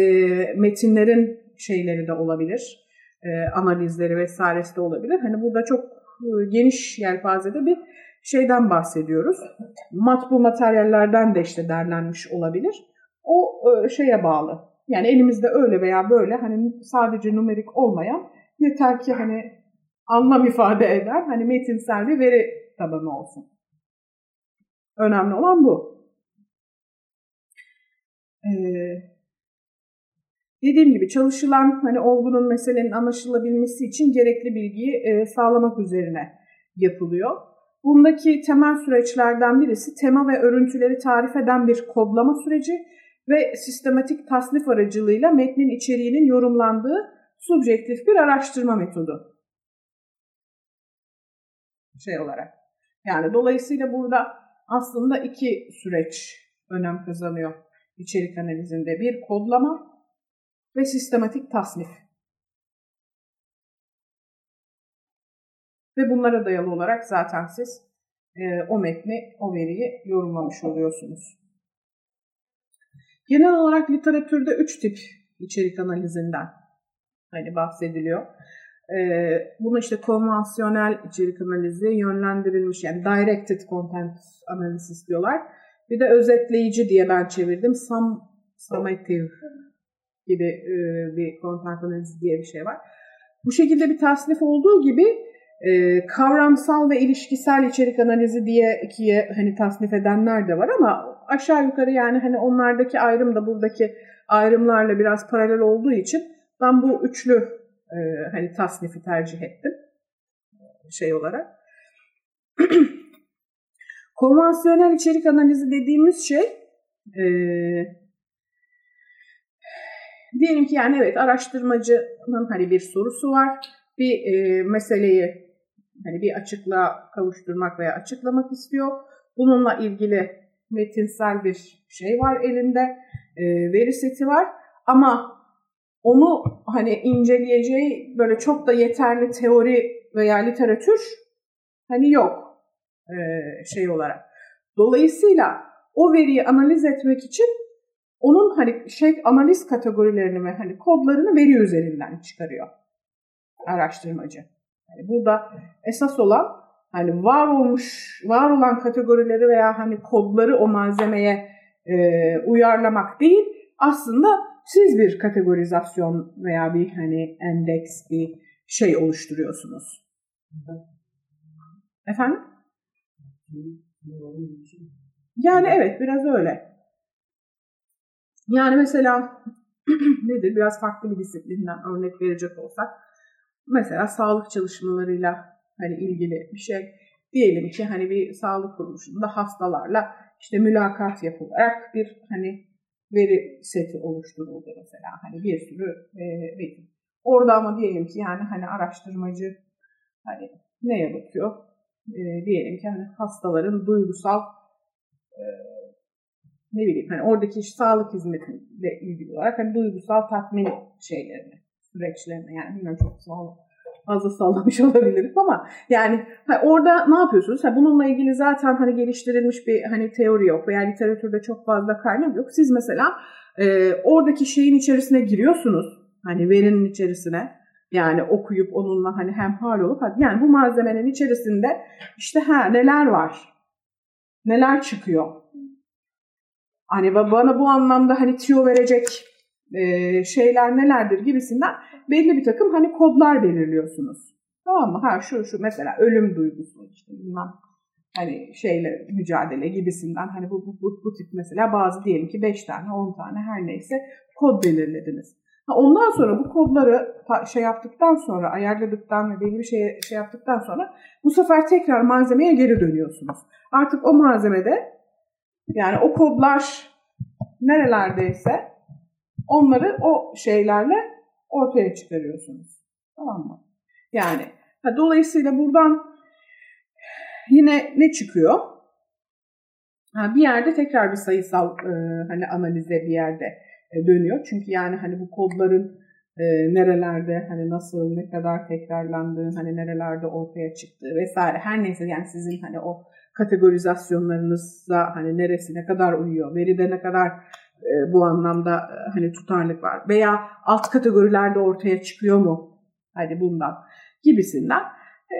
metinlerin şeyleri de olabilir. E, analizleri vesairesi de olabilir. Hani burada çok e, geniş yelpazede bir şeyden bahsediyoruz. Matbu materyallerden de işte derlenmiş olabilir. O e, şeye bağlı. Yani elimizde öyle veya böyle hani sadece numerik olmayan yeter ki hani anlam ifade eder. Hani metinsel bir veri tabanı olsun. Önemli olan bu. Ee, dediğim gibi çalışılan hani olgunun meselenin anlaşılabilmesi için gerekli bilgiyi e, sağlamak üzerine yapılıyor. Bundaki temel süreçlerden birisi tema ve örüntüleri tarif eden bir kodlama süreci ve sistematik tasnif aracılığıyla metnin içeriğinin yorumlandığı subjektif bir araştırma metodu. Şey olarak. Yani dolayısıyla burada aslında iki süreç önem kazanıyor içerik analizinde. Bir kodlama ve sistematik tasnif. Ve bunlara dayalı olarak zaten siz e, o metni, o veriyi yorumlamış oluyorsunuz. Genel olarak literatürde üç tip içerik analizinden hani bahsediliyor. Ee, bunu işte konvansiyonel içerik analizi, yönlendirilmiş yani directed content analysis diyorlar. Bir de özetleyici diye ben çevirdim. Sum, summative gibi e, bir content analizi diye bir şey var. Bu şekilde bir tasnif olduğu gibi e, kavramsal ve ilişkisel içerik analizi diye ikiye hani tasnif edenler de var ama aşağı yukarı yani hani onlardaki ayrım da buradaki ayrımlarla biraz paralel olduğu için ben bu üçlü e, hani tasnifi tercih ettim şey olarak. Konvansiyonel içerik analizi dediğimiz şey e, diyelim ki yani evet araştırmacının hani bir sorusu var. Bir e, meseleyi hani bir açıklığa kavuşturmak veya açıklamak istiyor. Bununla ilgili metinsel bir şey var elinde, e, veri seti var ama onu hani inceleyeceği böyle çok da yeterli teori veya literatür hani yok e, şey olarak. Dolayısıyla o veriyi analiz etmek için onun hani şey analiz kategorilerini ve hani kodlarını veri üzerinden çıkarıyor araştırmacı. Yani burada esas olan hani var olmuş, var olan kategorileri veya hani kodları o malzemeye e, uyarlamak değil, aslında siz bir kategorizasyon veya bir hani endeks bir şey oluşturuyorsunuz. Efendim? Yani evet biraz öyle. Yani mesela nedir? Biraz farklı bir disiplinden örnek verecek olsak. Mesela sağlık çalışmalarıyla hani ilgili bir şey. Diyelim ki hani bir sağlık kuruluşunda hastalarla işte mülakat yapılarak bir hani veri seti oluşturuldu mesela. Hani bir sürü e, veri. Orada ama diyelim ki yani hani araştırmacı hani neye bakıyor? E, diyelim ki hani hastaların duygusal e, ne bileyim hani oradaki işte, sağlık hizmetiyle ilgili olarak hani duygusal tatmin şeylerini, süreçlerini yani bilmiyorum çok fazla sallamış olabilirim ama yani orada ne yapıyorsunuz? Ha, bununla ilgili zaten hani geliştirilmiş bir hani teori yok veya literatürde çok fazla kaynak yok. Siz mesela e, oradaki şeyin içerisine giriyorsunuz. Hani verinin içerisine yani okuyup onunla hani hem hal olup yani bu malzemenin içerisinde işte ha neler var? Neler çıkıyor? Hani bana bu anlamda hani tiyo verecek e, şeyler nelerdir gibisinden belli bir takım hani kodlar belirliyorsunuz. Tamam mı? Ha şu şu mesela ölüm duygusu işte bilmem hani şeyle mücadele gibisinden hani bu, bu, bu, bu tip mesela bazı diyelim ki 5 tane 10 tane her neyse kod belirlediniz. Ha, ondan sonra bu kodları şey yaptıktan sonra ayarladıktan ve belli bir şey, şey yaptıktan sonra bu sefer tekrar malzemeye geri dönüyorsunuz. Artık o malzemede yani o kodlar nerelerdeyse onları o şeylerle ortaya çıkarıyorsunuz. Tamam mı? Yani ha, dolayısıyla buradan yine ne çıkıyor? Ha, bir yerde tekrar bir sayısal e, hani analize bir yerde e, dönüyor. Çünkü yani hani bu kodların e, nerelerde hani nasıl ne kadar tekrarlandığı hani nerelerde ortaya çıktığı vesaire her neyse yani sizin hani o kategorizasyonlarınızda hani neresi ne kadar uyuyor, veride ne kadar e, bu anlamda e, hani tutarlık var veya alt kategorilerde ortaya çıkıyor mu hani bundan gibisinden e,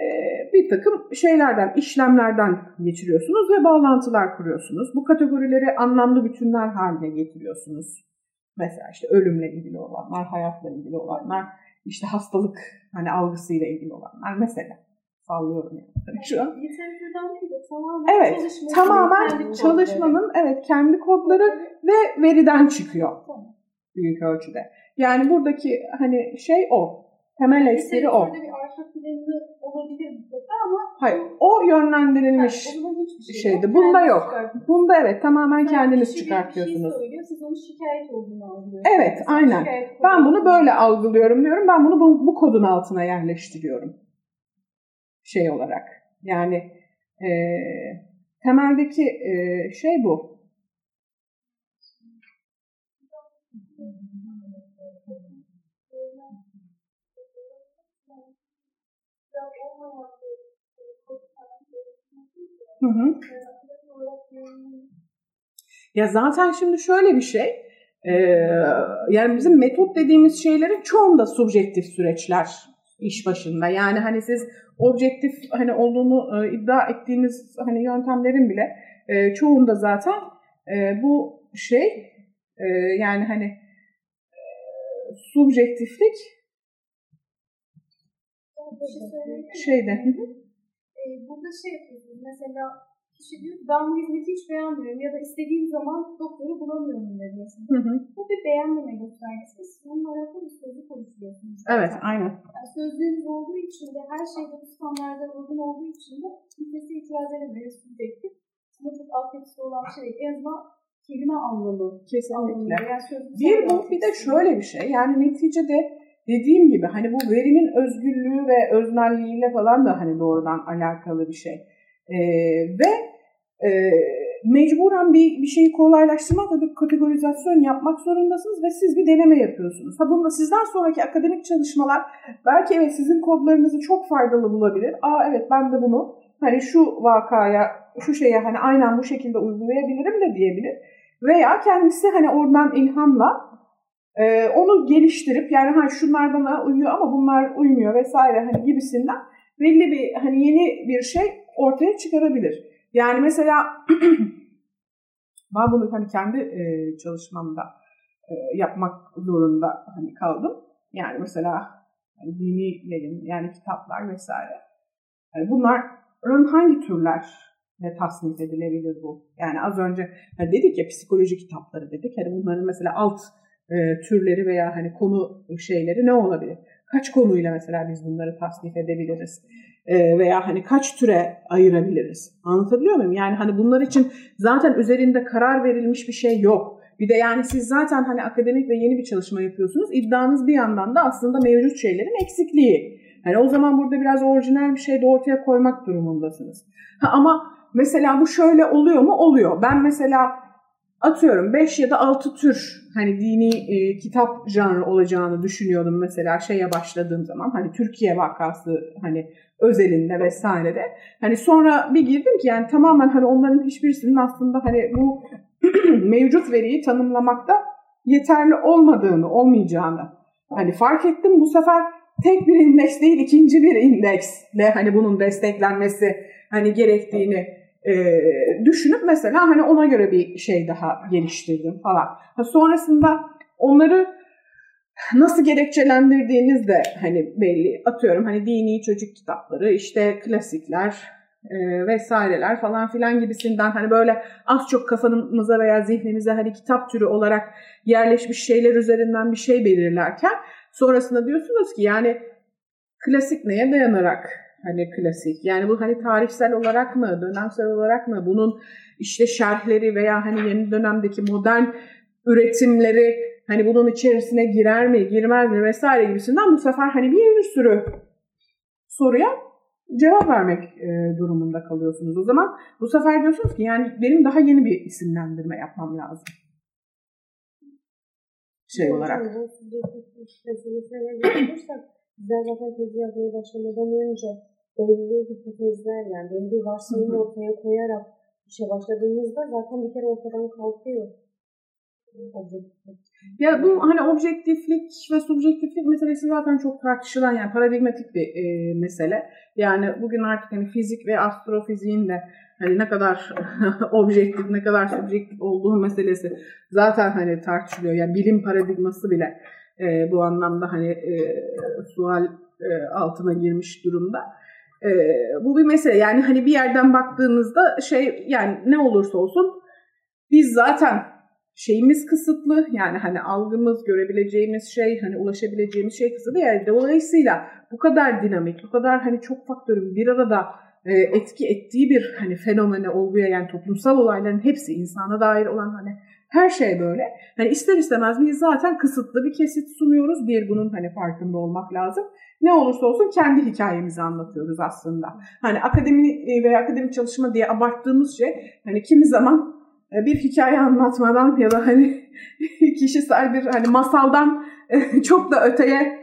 bir takım şeylerden, işlemlerden geçiriyorsunuz ve bağlantılar kuruyorsunuz. Bu kategorileri anlamlı bütünler haline getiriyorsunuz. Mesela işte ölümle ilgili olanlar, hayatla ilgili olanlar, işte hastalık hani algısıyla ilgili olanlar mesela sallıyorum yani şu an. Literatürden değil de tamamen evet, tamamen çalışmanın evet kendi kodları ve veriden çıkıyor. Tamam. Büyük ölçüde. Yani buradaki hani şey o. Temel espri o. bir arka planı olabilir mutlaka ama Hayır, o yönlendirilmiş şey şeydi. Yok. Bunda yok. Bunda evet tamamen yani kendiniz çıkartıyorsunuz. Bir şey söylüyor, siz onu şikayet olduğunu algılıyorsunuz. Evet, aynen. Ben bunu böyle algılıyorum diyorum. Ben bunu bu, bu kodun altına yerleştiriyorum şey olarak. Yani e, temeldeki e, şey bu. Hı hı. Ya zaten şimdi şöyle bir şey, e, yani bizim metot dediğimiz şeylerin çoğunda subjektif süreçler iş başında. Yani hani siz objektif hani olduğunu e, iddia ettiğiniz hani yöntemlerin bile e, çoğunda zaten e, bu şey e, yani hani e, subjektiflik şey şeyde. E, burada şey yapıyorsunuz. Mesela kişi diyor ben bu hizmeti hiç beğenmiyorum ya da istediğim zaman doktoru bulamıyorum diyorsun. Hı hı. Bu bir beğenmeme göstergesi. Bununla alakalı bir sözlük konuşuyorsunuz. Evet, aynen. Yani sözlüğünüz olduğu için de her şeyde bu standartlara uygun olduğu için de kimsesi itiraz edemiyor, subjektif. Ama çok altyapısı olan şey En azından kelime anlamı kesinlikle. Yani bir bu bir de şöyle bir şey yani neticede dediğim gibi hani bu verinin özgürlüğü ve öznelliğiyle falan da hani doğrudan alakalı bir şey. Ee, ve e, mecburen bir, bir şeyi kolaylaştırmak ve bir kategorizasyon yapmak zorundasınız ve siz bir deneme yapıyorsunuz. Ha bunda sizden sonraki akademik çalışmalar belki evet sizin kodlarınızı çok faydalı bulabilir. Aa evet ben de bunu hani şu vakaya, şu şeye hani aynen bu şekilde uygulayabilirim de diyebilir. Veya kendisi hani oradan ilhamla e, onu geliştirip yani hani şunlar bana uyuyor ama bunlar uymuyor vesaire hani gibisinden belli bir hani yeni bir şey ortaya çıkarabilir. Yani mesela ben bunu hani kendi e, çalışmamda e, yapmak zorunda hani kaldım. Yani mesela hani dini yayın yani kitaplar vesaire. Yani bunların hangi türler ne tasnif edilebilir bu? Yani az önce hani dedik ya psikoloji kitapları dedik. Hani bunların mesela alt e, türleri veya hani konu şeyleri ne olabilir? Kaç konuyla mesela biz bunları tasnif edebiliriz? E, veya hani kaç türe ayırabiliriz? Anlatabiliyor muyum? Yani hani bunlar için zaten üzerinde karar verilmiş bir şey yok. Bir de yani siz zaten hani akademik ve yeni bir çalışma yapıyorsunuz. İddianız bir yandan da aslında mevcut şeylerin eksikliği. Hani o zaman burada biraz orijinal bir şey de ortaya koymak durumundasınız. Ha, ama mesela bu şöyle oluyor mu? Oluyor. Ben mesela atıyorum 5 ya da 6 tür hani dini e, kitap janrı olacağını düşünüyordum mesela şeye başladığım zaman hani Türkiye vakası hani özelinde vesairede. Hani sonra bir girdim ki yani tamamen hani onların hiçbirisinin aslında hani bu mevcut veriyi tanımlamakta yeterli olmadığını, olmayacağını hani fark ettim. Bu sefer tek bir indeks değil ikinci bir indeksle hani bunun desteklenmesi hani gerektiğini e, düşünüp mesela hani ona göre bir şey daha geliştirdim falan. Ha, sonrasında onları nasıl gerekçelendirdiğiniz de hani belli. Atıyorum hani dini çocuk kitapları, işte klasikler e, vesaireler falan filan gibisinden hani böyle az çok kafanıza veya zihninize hani kitap türü olarak yerleşmiş şeyler üzerinden bir şey belirlerken sonrasında diyorsunuz ki yani klasik neye dayanarak hani klasik. Yani bu hani tarihsel olarak mı, dönemsel olarak mı, bunun işte şerhleri veya hani yeni dönemdeki modern üretimleri hani bunun içerisine girer mi, girmez mi vesaire gibisinden bu sefer hani bir sürü soruya cevap vermek e, durumunda kalıyorsunuz. O zaman bu sefer diyorsunuz ki yani benim daha yeni bir isimlendirme yapmam lazım. Şey olarak. Zaten tezi yazmaya başlamadan önce belli hipotezler yani belli bir varsayım ortaya koyarak işe başladığımızda zaten bir kere ortadan kalkıyor. Ya bu hani objektiflik ve subjektiflik meselesi zaten çok tartışılan yani paradigmatik bir e, mesele. Yani bugün artık hani fizik ve astrofiziğin de hani ne kadar objektif ne kadar subjektif olduğu meselesi zaten hani tartışılıyor. Yani bilim paradigması bile e, bu anlamda hani e, sual e, altına girmiş durumda. E, bu bir mesele. Yani hani bir yerden baktığınızda şey yani ne olursa olsun biz zaten şeyimiz kısıtlı. Yani hani algımız görebileceğimiz şey hani ulaşabileceğimiz şey kısıtlı. Yani dolayısıyla bu kadar dinamik bu kadar hani çok faktörün bir arada e, etki ettiği bir hani fenomene olguya yani toplumsal olayların hepsi insana dair olan hani her şey böyle. Hani ister istemez biz zaten kısıtlı bir kesit sunuyoruz. Bir bunun hani farkında olmak lazım. Ne olursa olsun kendi hikayemizi anlatıyoruz aslında. Hani akademi e, veya akademik çalışma diye abarttığımız şey hani kimi zaman e, bir hikaye anlatmadan ya da hani kişisel bir hani masaldan e, çok da öteye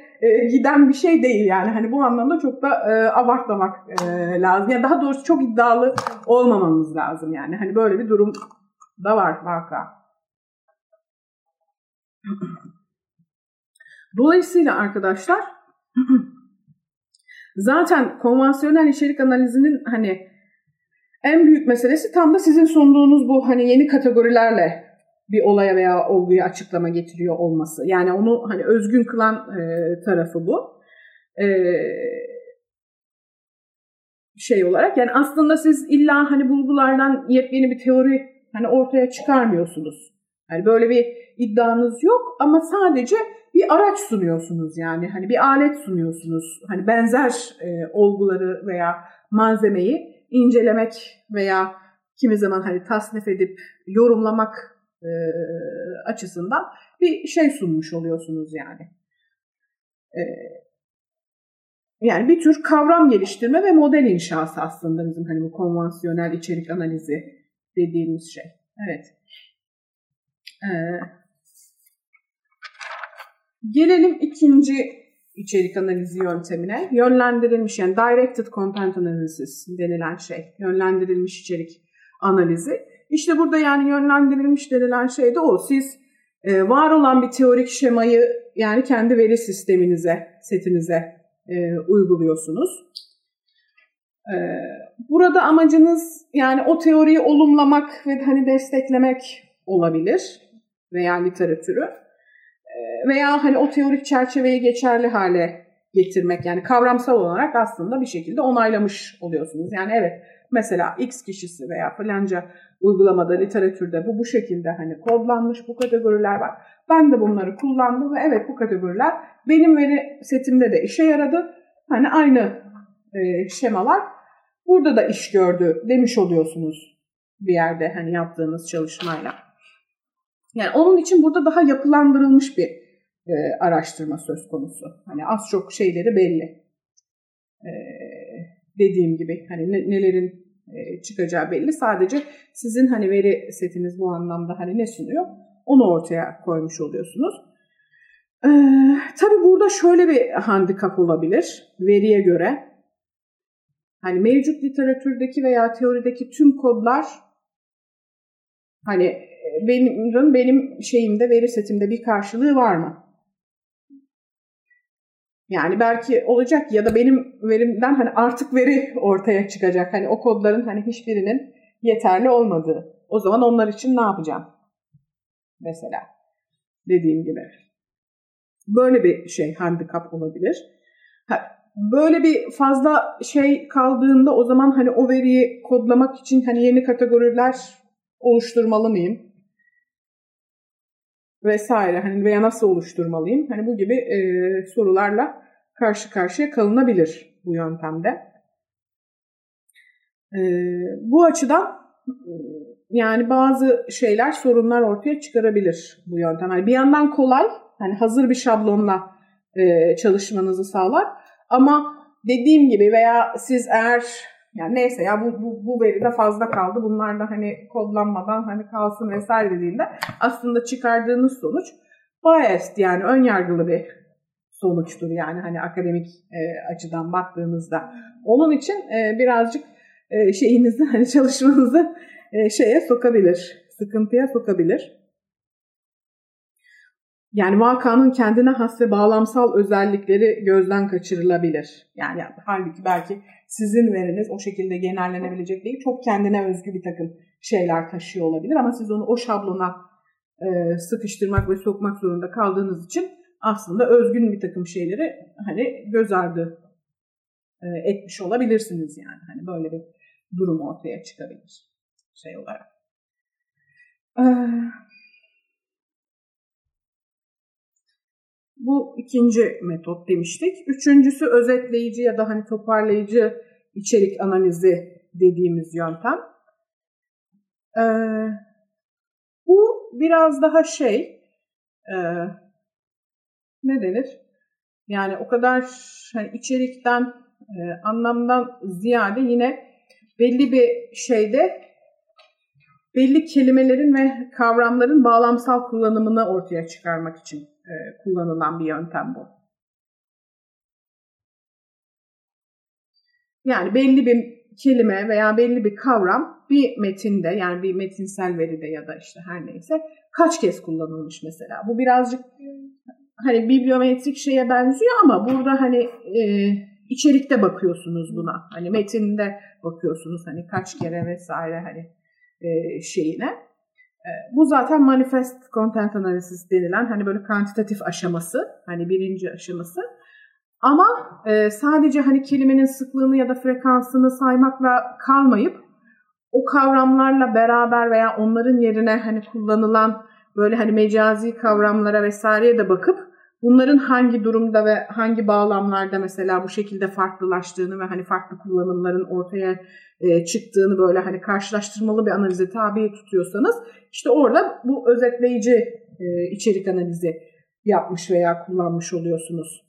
giden bir şey değil yani. Hani bu anlamda çok da abartmamak lazım. Yani daha doğrusu çok iddialı olmamamız lazım yani. Hani böyle bir durum da var vaka. Dolayısıyla arkadaşlar zaten konvansiyonel içerik analizinin hani en büyük meselesi tam da sizin sunduğunuz bu hani yeni kategorilerle bir olaya veya olguya açıklama getiriyor olması. Yani onu hani özgün kılan e, tarafı bu. E, şey olarak yani aslında siz illa hani bulgulardan yepyeni bir teori hani ortaya çıkarmıyorsunuz. Yani böyle bir iddianız yok ama sadece bir araç sunuyorsunuz yani hani bir alet sunuyorsunuz. Hani benzer e, olguları veya malzemeyi incelemek veya kimi zaman hani tasnif edip yorumlamak e, açısından bir şey sunmuş oluyorsunuz yani. E, yani bir tür kavram geliştirme ve model inşası aslında bizim hani bu konvansiyonel içerik analizi dediğimiz şey. Evet. Ee, gelelim ikinci içerik analizi yöntemine. Yönlendirilmiş yani directed content analysis denilen şey. Yönlendirilmiş içerik analizi. İşte burada yani yönlendirilmiş denilen şey de o. Siz e, var olan bir teorik şemayı yani kendi veri sisteminize, setinize e, uyguluyorsunuz. E, burada amacınız yani o teoriyi olumlamak ve hani desteklemek olabilir veya literatürü veya hani o teorik çerçeveyi geçerli hale getirmek yani kavramsal olarak aslında bir şekilde onaylamış oluyorsunuz. Yani evet mesela X kişisi veya falanca uygulamada, literatürde bu bu şekilde hani kodlanmış bu kategoriler var. Ben de bunları kullandım ve evet bu kategoriler benim veri setimde de işe yaradı. Hani aynı e, şemalar burada da iş gördü demiş oluyorsunuz bir yerde hani yaptığınız çalışmayla. Yani onun için burada daha yapılandırılmış bir e, araştırma söz konusu. Hani az çok şeyleri belli. E, dediğim gibi hani ne, nelerin e, çıkacağı belli. Sadece sizin hani veri setiniz bu anlamda hani ne sunuyor onu ortaya koymuş oluyorsunuz. Ee, tabii burada şöyle bir handikap olabilir veriye göre. Hani mevcut literatürdeki veya teorideki tüm kodlar hani benim benim şeyimde veri setimde bir karşılığı var mı? Yani belki olacak ya da benim verimden hani artık veri ortaya çıkacak. Hani o kodların hani hiçbirinin yeterli olmadığı. O zaman onlar için ne yapacağım? Mesela dediğim gibi. Böyle bir şey handikap olabilir. böyle bir fazla şey kaldığında o zaman hani o veriyi kodlamak için hani yeni kategoriler oluşturmalı mıyım? Vesaire hani veya nasıl oluşturmalıyım? Hani bu gibi e, sorularla karşı karşıya kalınabilir bu yöntemde. E, bu açıdan yani bazı şeyler sorunlar ortaya çıkarabilir bu yöntem. Yani bir yandan kolay, hani hazır bir şablonla e, çalışmanızı sağlar. Ama dediğim gibi veya siz eğer yani neyse ya bu, bu, bu veride fazla kaldı. Bunlar da hani kodlanmadan hani kalsın vesaire dediğinde aslında çıkardığınız sonuç biased yani ön yargılı bir sonuçtur yani hani akademik e, açıdan baktığınızda. Onun için e, birazcık e, şeyinizi hani çalışmanızı e, şeye sokabilir, sıkıntıya sokabilir. Yani vakanın kendine has ve bağlamsal özellikleri gözden kaçırılabilir. Yani halbuki belki sizin veriniz o şekilde genellenebilecek değil. Çok kendine özgü bir takım şeyler taşıyor olabilir ama siz onu o şablona e, sıkıştırmak ve sokmak zorunda kaldığınız için aslında özgün bir takım şeyleri hani göz ardı e, etmiş olabilirsiniz yani. Hani böyle bir durum ortaya çıkabilir şey olarak. Ee, Bu ikinci metot demiştik. Üçüncüsü özetleyici ya da hani toparlayıcı içerik analizi dediğimiz yöntem. Ee, bu biraz daha şey e, ne denir? Yani o kadar hani içerikten e, anlamdan ziyade yine belli bir şeyde belli kelimelerin ve kavramların bağlamsal kullanımını ortaya çıkarmak için e, kullanılan bir yöntem bu. Yani belli bir kelime veya belli bir kavram bir metinde yani bir metinsel veride ya da işte her neyse kaç kez kullanılmış mesela. Bu birazcık hani bibliometrik şeye benziyor ama burada hani e, içerikte bakıyorsunuz buna. Hani metinde bakıyorsunuz hani kaç kere vesaire hani e, şeyine. Bu zaten manifest content analysis denilen hani böyle kantitatif aşaması, hani birinci aşaması. Ama e, sadece hani kelimenin sıklığını ya da frekansını saymakla kalmayıp o kavramlarla beraber veya onların yerine hani kullanılan böyle hani mecazi kavramlara vesaireye de bakıp bunların hangi durumda ve hangi bağlamlarda mesela bu şekilde farklılaştığını ve hani farklı kullanımların ortaya e, çıktığını böyle hani karşılaştırmalı bir analize tabi tutuyorsanız işte orada bu özetleyici e, içerik analizi yapmış veya kullanmış oluyorsunuz.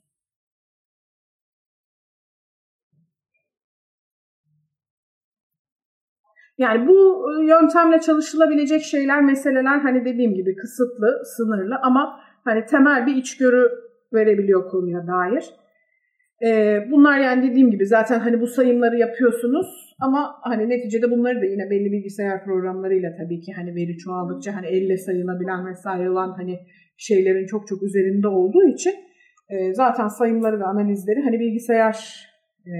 Yani bu e, yöntemle çalışılabilecek şeyler, meseleler hani dediğim gibi kısıtlı, sınırlı ama hani temel bir içgörü verebiliyor konuya dair. Ee, bunlar yani dediğim gibi zaten hani bu sayımları yapıyorsunuz ama hani neticede bunları da yine belli bilgisayar programlarıyla tabii ki hani veri çoğaldıkça hani elle sayılabilen vesaire olan hani şeylerin çok çok üzerinde olduğu için e, zaten sayımları ve analizleri hani bilgisayar e,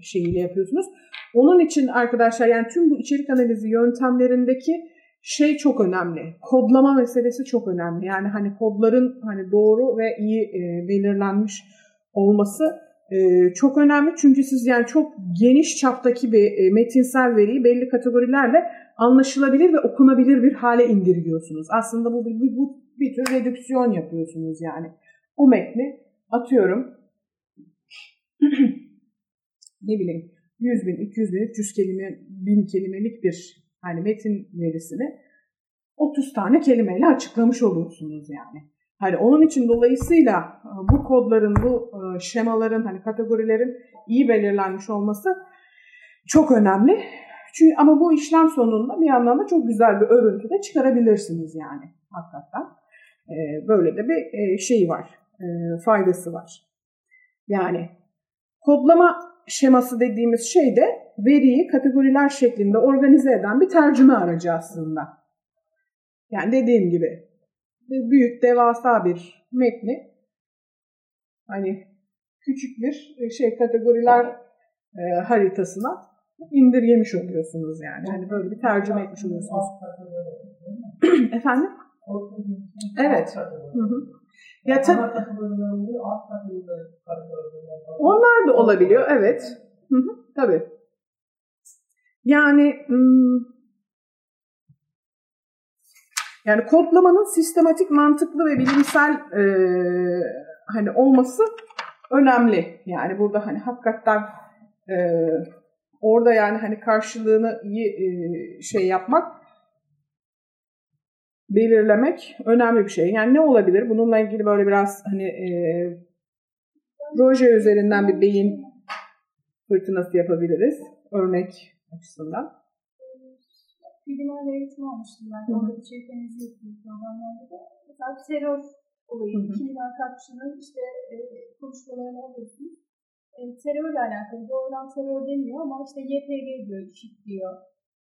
şeyiyle yapıyorsunuz. Onun için arkadaşlar yani tüm bu içerik analizi yöntemlerindeki şey çok önemli. Kodlama meselesi çok önemli. Yani hani kodların hani doğru ve iyi e, belirlenmiş olması e, çok önemli. Çünkü siz yani çok geniş çaptaki bir e, metinsel veriyi belli kategorilerle anlaşılabilir ve okunabilir bir hale indirgiyorsunuz. Aslında bu, bu, bu bir tür redüksiyon yapıyorsunuz yani. O metni atıyorum ne bileyim 100 bin, 200 bin, 300 kelime, 1000 kelimelik bir hani metin verisini 30 tane kelimeyle açıklamış olursunuz yani. Hani onun için dolayısıyla e, bu kodların, bu e, şemaların, hani kategorilerin iyi belirlenmiş olması çok önemli. Çünkü ama bu işlem sonunda bir yandan da çok güzel bir örüntü de çıkarabilirsiniz yani hakikaten. E, böyle de bir şey var, faydası var. Yani kodlama şeması dediğimiz şey de veriyi kategoriler şeklinde organize eden bir tercüme aracı aslında. Yani dediğim gibi büyük devasa bir metni hani küçük bir şey kategoriler e, haritasına indirgemiş oluyorsunuz yani. Hani böyle bir tercüme etmiş oluyorsunuz. Efendim? Evet. Hı hı. Ya tabii. Onlar da olabiliyor, evet. Hı hı, tabii. Yani yani kodlamanın sistematik, mantıklı ve bilimsel e, hani olması önemli. Yani burada hani hakikaten e, orada yani hani karşılığını iyi e, şey yapmak belirlemek önemli bir şey. Yani ne olabilir? Bununla ilgili böyle biraz hani e, proje üzerinden bir beyin fırtınası yapabiliriz. Örnek açısından. Bilimel eğitim almıştım ben. Orada bir şey temizliği yapıyor programlarda da. Mesela terör olayı, kaç kişinin işte e, konuşmalarını alıyorsunuz. E, terörle alakalı doğrudan terör demiyor ama işte YPG diyor, IŞİD diyor.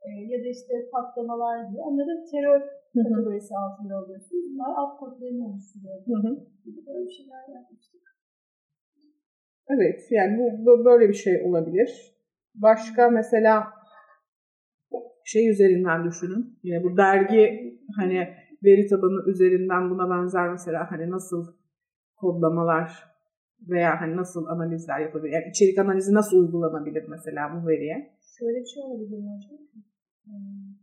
E, ya da işte patlamalar diyor. Onları terör kategorisi altında alıyorsunuz. Bunlar alt kodlarını oluşturuyor. Hı hı. Böyle bir şeyler yapmıştık. Evet, yani bu, bu böyle bir şey olabilir. Başka mesela şey üzerinden düşünün. Yine bu dergi hani veri tabanı üzerinden buna benzer mesela hani nasıl kodlamalar veya hani nasıl analizler yapabilir? Yani içerik analizi nasıl uygulanabilir mesela bu veriye? Şöyle bir şey olabilir mi hocam?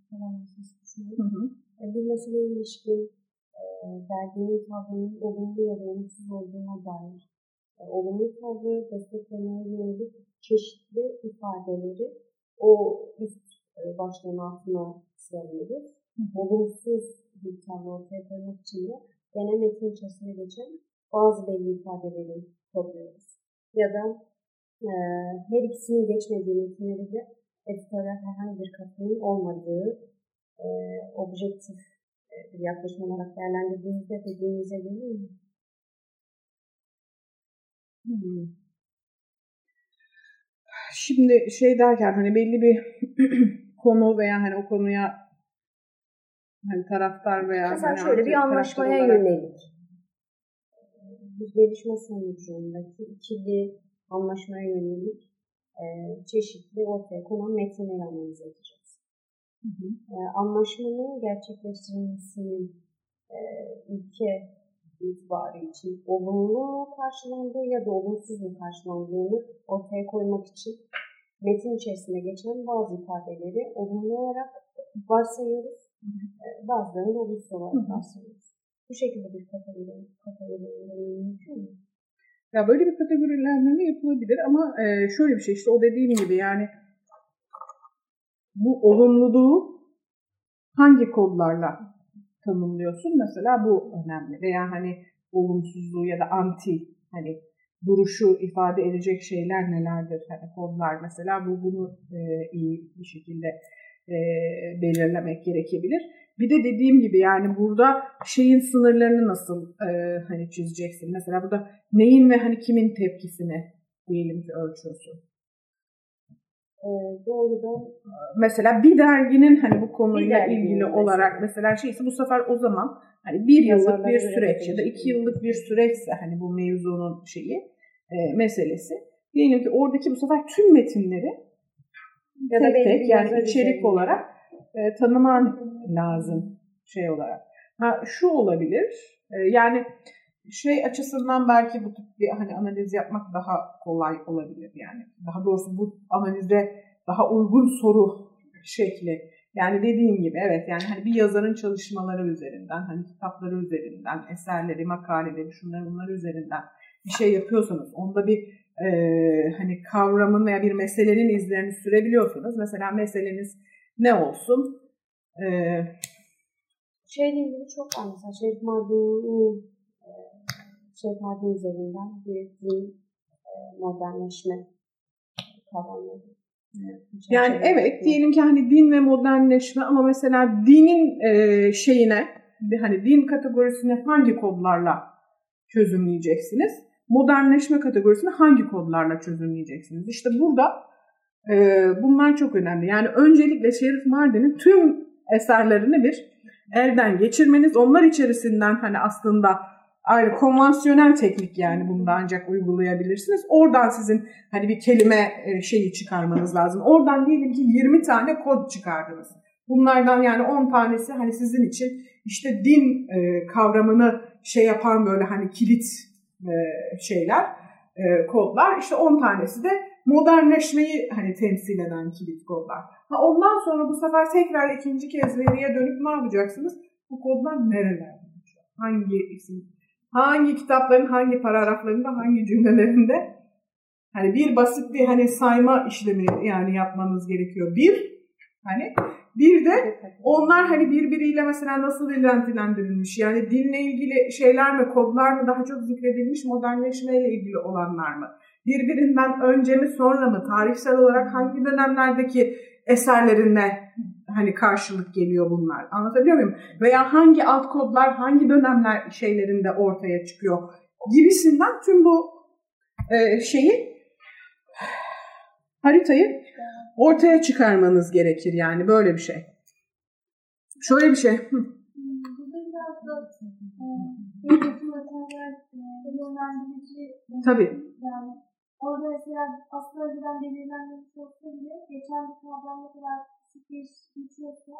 Tamam, siz düşünün. Bir mesele ilişkin derginin tavrının olumlu ya da olumsuz olduğuna dair olumlu tavrı desteklemeye yönelik çeşitli ifadeleri o üst e, başlığın altına sığabiliriz. Olumsuz bir tavır ortaya koymak için de gene metin içerisine geçen bazı belli ifadeleri topluyoruz. Ya da e, her ikisinin geçmediği metinleri de editoryal herhangi bir katkının olmadığı e, objektif e, bir yaklaşım olarak değerlendirdiğimizde dediğimize gelir mi? Hmm. Şimdi şey derken hani belli bir konu veya hani o konuya hani taraftar veya Mesela hani şöyle bir anlaşmaya olarak... yönelik bir gelişme sonucundaki ikili anlaşmaya yönelik e, çeşitli ortaya konan metinleri analiz edeceğiz. Hı hı. E, anlaşmanın gerçekleştirilmesinin e, ülke itibarı için olumlu karşılandığı ya da olumsuz mu karşılandığını ortaya koymak için metin içerisinde geçen bazı ifadeleri olumlu olarak varsayıyoruz. Bazılarını da olumsuz olarak varsayıyoruz. bu şekilde bir kategori, kategorilendirme mümkün mü? Ya böyle bir kategorilendirme yapılabilir ama e, şöyle bir şey işte o dediğim gibi yani bu olumluluğu hangi kodlarla tanımlıyorsun? Mesela bu önemli. Veya hani olumsuzluğu ya da anti hani duruşu ifade edecek şeyler nelerdir? Hani kodlar mesela bu bunu e, iyi bir şekilde e, belirlemek gerekebilir. Bir de dediğim gibi yani burada şeyin sınırlarını nasıl e, hani çizeceksin? Mesela burada neyin ve hani kimin tepkisini diyelim ki ölçüyorsun. Ee, doğrudan Mesela bir derginin hani bu konuyla derginin ilgili mesela. olarak mesela şeyse bu sefer o zaman hani bir yıllık bir süreç ya da iki yıllık bir süreçse hani bu mevzunun şeyi e, meselesi. Diyelim ki oradaki bu sefer tüm metinleri Ya da tek tek yani içerik üzerinde. olarak e, tanıman lazım şey olarak. Ha şu olabilir. e, yani şey açısından belki bu tip bir hani analiz yapmak daha kolay olabilir yani. Daha doğrusu bu analize daha uygun soru şekli. Yani dediğin gibi evet yani hani bir yazarın çalışmaları üzerinden, hani kitapları üzerinden, eserleri, makaleleri, şunları bunları üzerinden bir şey yapıyorsanız, onda bir e, hani kavramın veya bir meselenin izlerini sürebiliyorsanız, mesela meseleniz ne olsun? E, şeyle ilgili çok var. Mesela Şerif Mardin'in e, Şerif Mardin üzerinden bir din e, modernleşme kavramları. Yani evet diyelim ki hani din ve modernleşme ama mesela dinin e, şeyine hani din kategorisini hangi kodlarla çözümleyeceksiniz? Modernleşme kategorisini hangi kodlarla çözümleyeceksiniz? İşte burada e, bunlar çok önemli. Yani öncelikle Şerif Mardin'in tüm eserlerini bir elden geçirmeniz, onlar içerisinden hani aslında ayrı konvansiyonel teknik yani bunda ancak uygulayabilirsiniz. Oradan sizin hani bir kelime e, şeyi çıkarmanız lazım. Oradan diyelim ki 20 tane kod çıkardınız. Bunlardan yani 10 tanesi hani sizin için işte din e, kavramını şey yapan böyle hani kilit e, şeyler, kodlar. İşte 10 tanesi de modernleşmeyi hani temsil eden kilit kodlar. Ha ondan sonra bu sefer tekrar ikinci kez veriye dönüp ne yapacaksınız? Bu kodlar nerelerde? Hangi isim, hangi kitapların hangi paragraflarında, hangi cümlelerinde hani bir basit bir hani sayma işlemi yani yapmanız gerekiyor. Bir hani bir de onlar hani birbiriyle mesela nasıl iletilendirilmiş? Yani dinle ilgili şeyler mi, kodlar mı daha çok zikredilmiş, modernleşmeyle ilgili olanlar mı? Birbirinden önce mi, sonra mı? Tarihsel olarak hangi dönemlerdeki eserlerine hani karşılık geliyor bunlar? Anlatabiliyor muyum? Veya hangi alt kodlar hangi dönemler şeylerinde ortaya çıkıyor? Gibisinden tüm bu e, şeyi haritayı ortaya çıkarmanız gerekir yani böyle bir şey. Şöyle bir şey. Hı. Tabii. yani orada mesela aslında önceden belirlenmemiş olsa bile geçen bir ne kadar geçiyorsa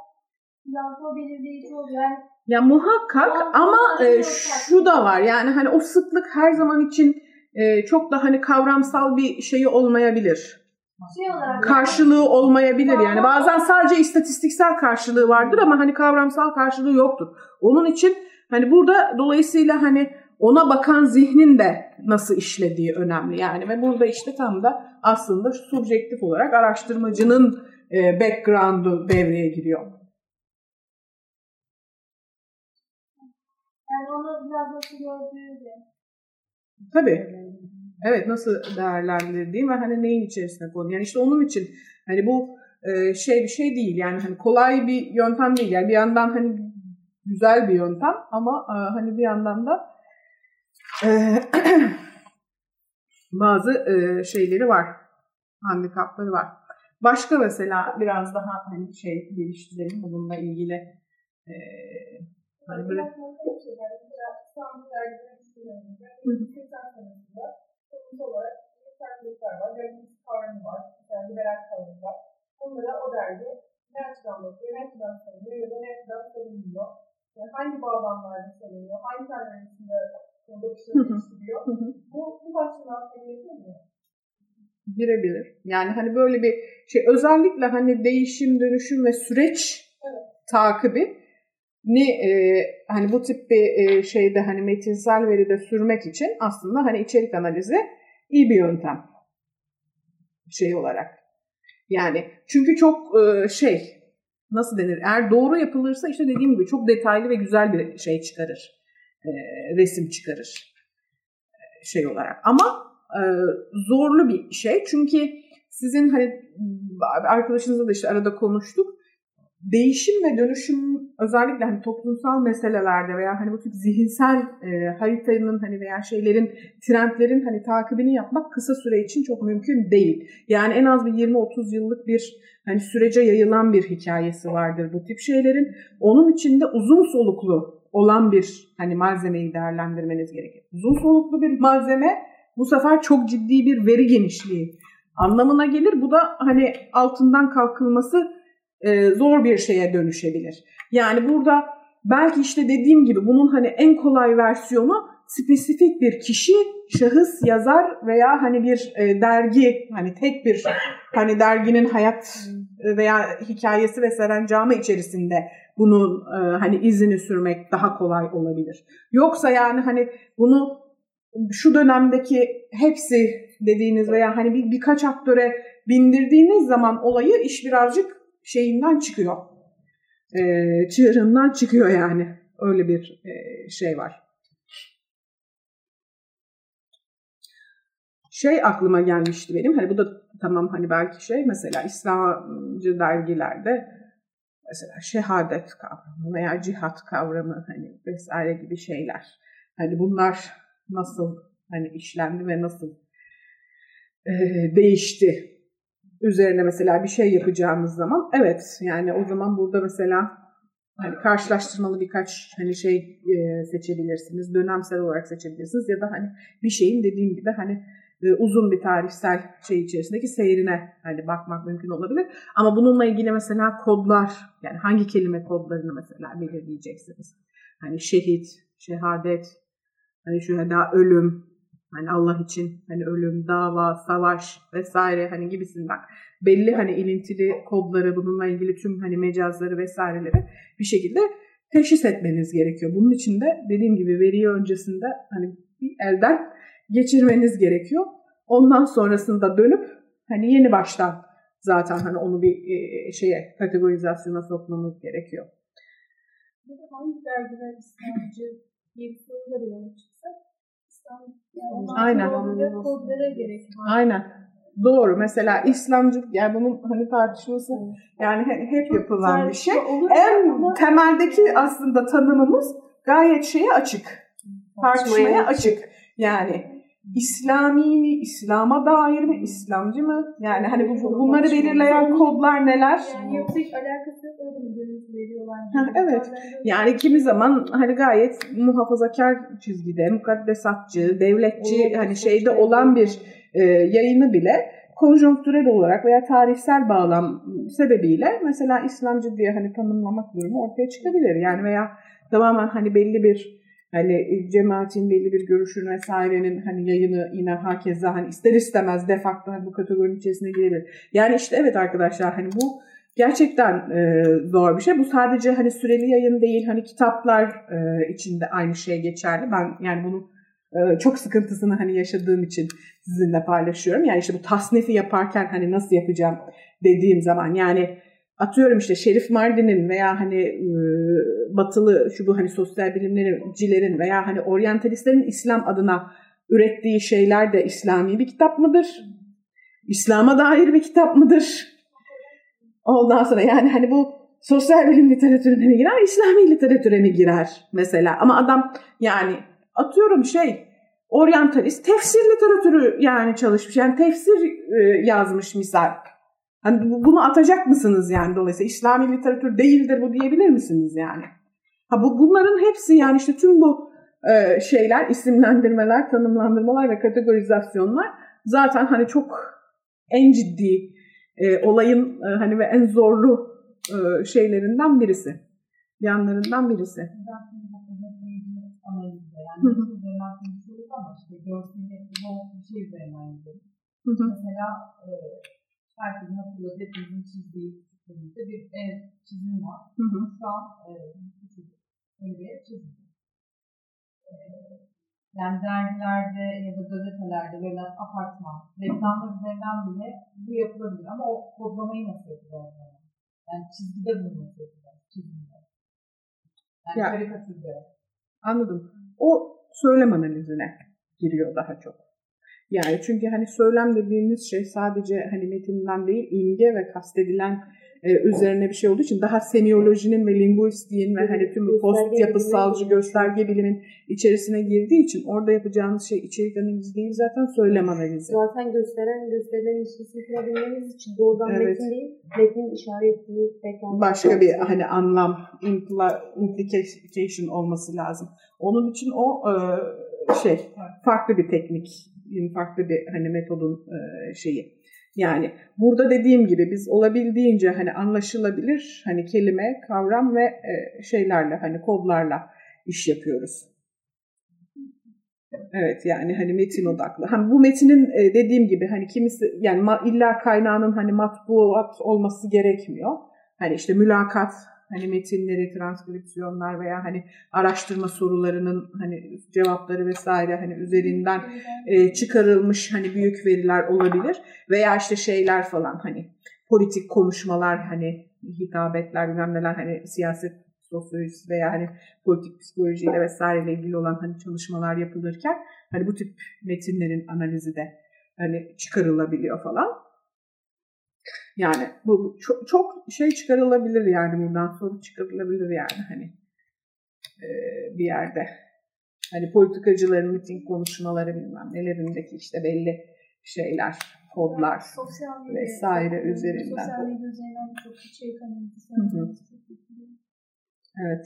biraz o belirleyici oluyor. Yani Ya muhakkak ama e, şu da var yani hani o sıklık her zaman için e, çok da hani kavramsal bir şeyi olmayabilir. şey olarak Karşılığı olmayabilir yani bazen sadece istatistiksel karşılığı vardır ama hani kavramsal karşılığı yoktur. Onun için hani burada dolayısıyla hani ona bakan zihnin de nasıl işlediği önemli yani ve burada işte tam da aslında subjektif olarak araştırmacının e, background'u devreye giriyor. yani onu biraz nasıl gördüğü de Tabii. Evet nasıl değerlendirdiğim ve hani neyin içerisine konu. Yani işte onun için hani bu e, şey bir şey değil yani hani kolay bir yöntem değil. Yani bir yandan hani güzel bir yöntem ama e, hani bir yandan da e, bazı e, şeyleri var. Handikapları var. Başka mesela biraz daha hani şey geliştirelim bununla ilgili e, hani böyle İstanbul dergileri düşünüldüğünde 80 senesinde toplumsal olarak bir farklılıklar var. Devrimci kavramı var. Mesela liberal kavramı var. Bunlara o dergi ne açıdan bakıyor, ne açıdan savunuyor ya da ne açıdan savunmuyor. Yani hangi bağlamlarda savunuyor, hangi bakışını Hı hı. geliştiriyor. Bu, bu başlığı seviyebilir mi? Girebilir. Yani hani böyle bir şey özellikle hani değişim, dönüşüm ve süreç Evet. takibi ni e, hani bu tip bir e, şeyde hani metinsel veride sürmek için aslında hani içerik analizi iyi bir yöntem şey olarak. Yani çünkü çok e, şey nasıl denir eğer doğru yapılırsa işte dediğim gibi çok detaylı ve güzel bir şey çıkarır. E, resim çıkarır e, şey olarak. Ama e, zorlu bir şey çünkü sizin hani arkadaşınızla da işte arada konuştuk değişim ve dönüşüm özellikle hani toplumsal meselelerde veya hani bu tip zihinsel e, haritanın hani veya şeylerin trendlerin hani takibini yapmak kısa süre için çok mümkün değil. Yani en az bir 20-30 yıllık bir hani sürece yayılan bir hikayesi vardır bu tip şeylerin. Onun içinde uzun soluklu olan bir hani malzemeyi değerlendirmeniz gerekir. Uzun soluklu bir malzeme bu sefer çok ciddi bir veri genişliği anlamına gelir. Bu da hani altından kalkılması e, zor bir şeye dönüşebilir. Yani burada belki işte dediğim gibi bunun hani en kolay versiyonu spesifik bir kişi, şahıs, yazar veya hani bir e, dergi, hani tek bir hani derginin hayat veya hikayesi ve serencamı içerisinde bunun e, hani izini sürmek daha kolay olabilir. Yoksa yani hani bunu şu dönemdeki hepsi dediğiniz veya hani bir, birkaç aktöre bindirdiğiniz zaman olayı iş birazcık şeyinden çıkıyor. E, çığırından çıkıyor yani. Öyle bir e, şey var. Şey aklıma gelmişti benim. Hani bu da tamam hani belki şey mesela İslamcı dergilerde mesela şehadet kavramı veya cihat kavramı hani vesaire gibi şeyler. Hani bunlar nasıl hani işlendi ve nasıl e, değişti üzerine mesela bir şey yapacağımız zaman evet yani o zaman burada mesela hani karşılaştırmalı birkaç hani şey e, seçebilirsiniz. Dönemsel olarak seçebilirsiniz ya da hani bir şeyin dediğim gibi hani e, uzun bir tarihsel şey içerisindeki seyrine hani bakmak mümkün olabilir. Ama bununla ilgili mesela kodlar yani hangi kelime kodlarını mesela belirleyeceksiniz. Hani şehit, şehadet, hani şüheda ölüm, Hani Allah için hani ölüm, dava, savaş vesaire hani gibisinden belli hani ilintili kodları bununla ilgili tüm hani mecazları vesaireleri bir şekilde teşhis etmeniz gerekiyor. Bunun için de dediğim gibi veriyi öncesinde hani bir elden geçirmeniz gerekiyor. Ondan sonrasında dönüp hani yeni baştan zaten hani onu bir e, şeye kategorizasyona sokmamız gerekiyor. Hangi dergiler İslamcı diye bir soruyla bir yola çıksak Aynen. Kodlara gerek var. Aynen. Doğru. Mesela İslamcılık yani bunun hani tartışması yani hep yapılan bir şey. En temeldeki aslında tanımımız gayet şeye açık. Tartışmaya açık. Yani İslami mi, İslam'a dair mi, İslamcı mı? Yani hani bu, bunları belirleyen kodlar neler? Yani yoksa hiç alakası yok öyle mi görüntü veriyorlar? evet. Yani kimi zaman hani gayet muhafazakar çizgide, mukaddesatçı, devletçi hani şeyde olan bir e, yayını bile konjonktürel olarak veya tarihsel bağlam sebebiyle mesela İslamcı diye hani tanımlamak durumu ortaya çıkabilir. Yani veya tamamen hani belli bir hani cemaatin belli bir görüşün vesairenin hani yayını yine hakeza hani ister istemez defakto hani bu kategorinin içerisine girebilir. Yani işte evet arkadaşlar hani bu gerçekten e, zor bir şey. Bu sadece hani süreli yayın değil hani kitaplar e, içinde aynı şey geçerli. Ben yani bunu e, çok sıkıntısını hani yaşadığım için sizinle paylaşıyorum. Yani işte bu tasnifi yaparken hani nasıl yapacağım dediğim zaman yani atıyorum işte Şerif Mardin'in veya hani e, batılı şu bu hani sosyal bilimcilerin veya hani oryantalistlerin İslam adına ürettiği şeyler de İslami bir kitap mıdır? İslam'a dair bir kitap mıdır? Ondan sonra yani hani bu sosyal bilim literatürüne mi girer, İslami literatüre mi girer mesela? Ama adam yani atıyorum şey oryantalist tefsir literatürü yani çalışmış. Yani tefsir e, yazmış misal. Hani bunu atacak mısınız yani dolayısıyla İslami literatür değildir bu diyebilir misiniz yani? Ha bu bunların hepsi yani işte tüm bu e, şeyler, isimlendirmeler, tanımlandırmalar ve kategorizasyonlar zaten hani çok en ciddi e, olayın e, hani ve en zorlu e, şeylerinden birisi. Yanlarından birisi. Mesela e, herkesin hatırladığı hepimizin çizdiği bir ev çizimi var. Hı hı. Şu an e, Öyle bir çizgi. Ee, yani dergilerde ya da gazetelerde verilen apartman, reklamlar üzerinden bile bu yapılabilir ama o kodlamayı nasıl yapacağız? Yani, yani çizgide bunu nasıl yapacağız? Çizgide. Yani Ya. karikatürde. Anladım. O söylem analizine giriyor daha çok. Yani çünkü hani söylem dediğimiz şey sadece hani metinden değil imge ve kastedilen e, üzerine bir şey olduğu için daha semiyolojinin ve linguistiğin ve hani tüm post yapısalcı gösterge bilimin içerisine girdiği için orada yapacağınız şey içerik analizi değil zaten söylem analizi. Zaten gösteren gösterilen ilişkisini kurabilmemiz için doğrudan Evet. metin değil, metnin işaret ettiği reklam. başka bir hani anlam implication olması lazım. Onun için o e, şey farklı bir teknik, farklı bir hani metodun e, şeyi. Yani burada dediğim gibi biz olabildiğince hani anlaşılabilir hani kelime, kavram ve e, şeylerle hani kodlarla iş yapıyoruz. Evet yani hani metin odaklı. Hani bu metinin e, dediğim gibi hani kimisi yani illa kaynağının hani matbuat olması gerekmiyor. Hani işte mülakat, hani metinleri, transkripsiyonlar veya hani araştırma sorularının hani cevapları vesaire hani üzerinden e, çıkarılmış hani büyük veriler olabilir veya işte şeyler falan hani politik konuşmalar hani hitabetler bilmem neler hani siyaset sosyolojisi veya hani politik psikolojiyle vesaireyle ilgili olan hani çalışmalar yapılırken hani bu tip metinlerin analizi de hani çıkarılabiliyor falan. Yani bu çok, çok şey çıkarılabilir yani buradan soru çıkarılabilir yani hani e, bir yerde. Hani politikacıların miting konuşmaları bilmem nelerindeki işte belli şeyler, kodlar. sosyal medya, vesaire üzerinden. Sosyal medya üzerinden çok şey hı. Evet.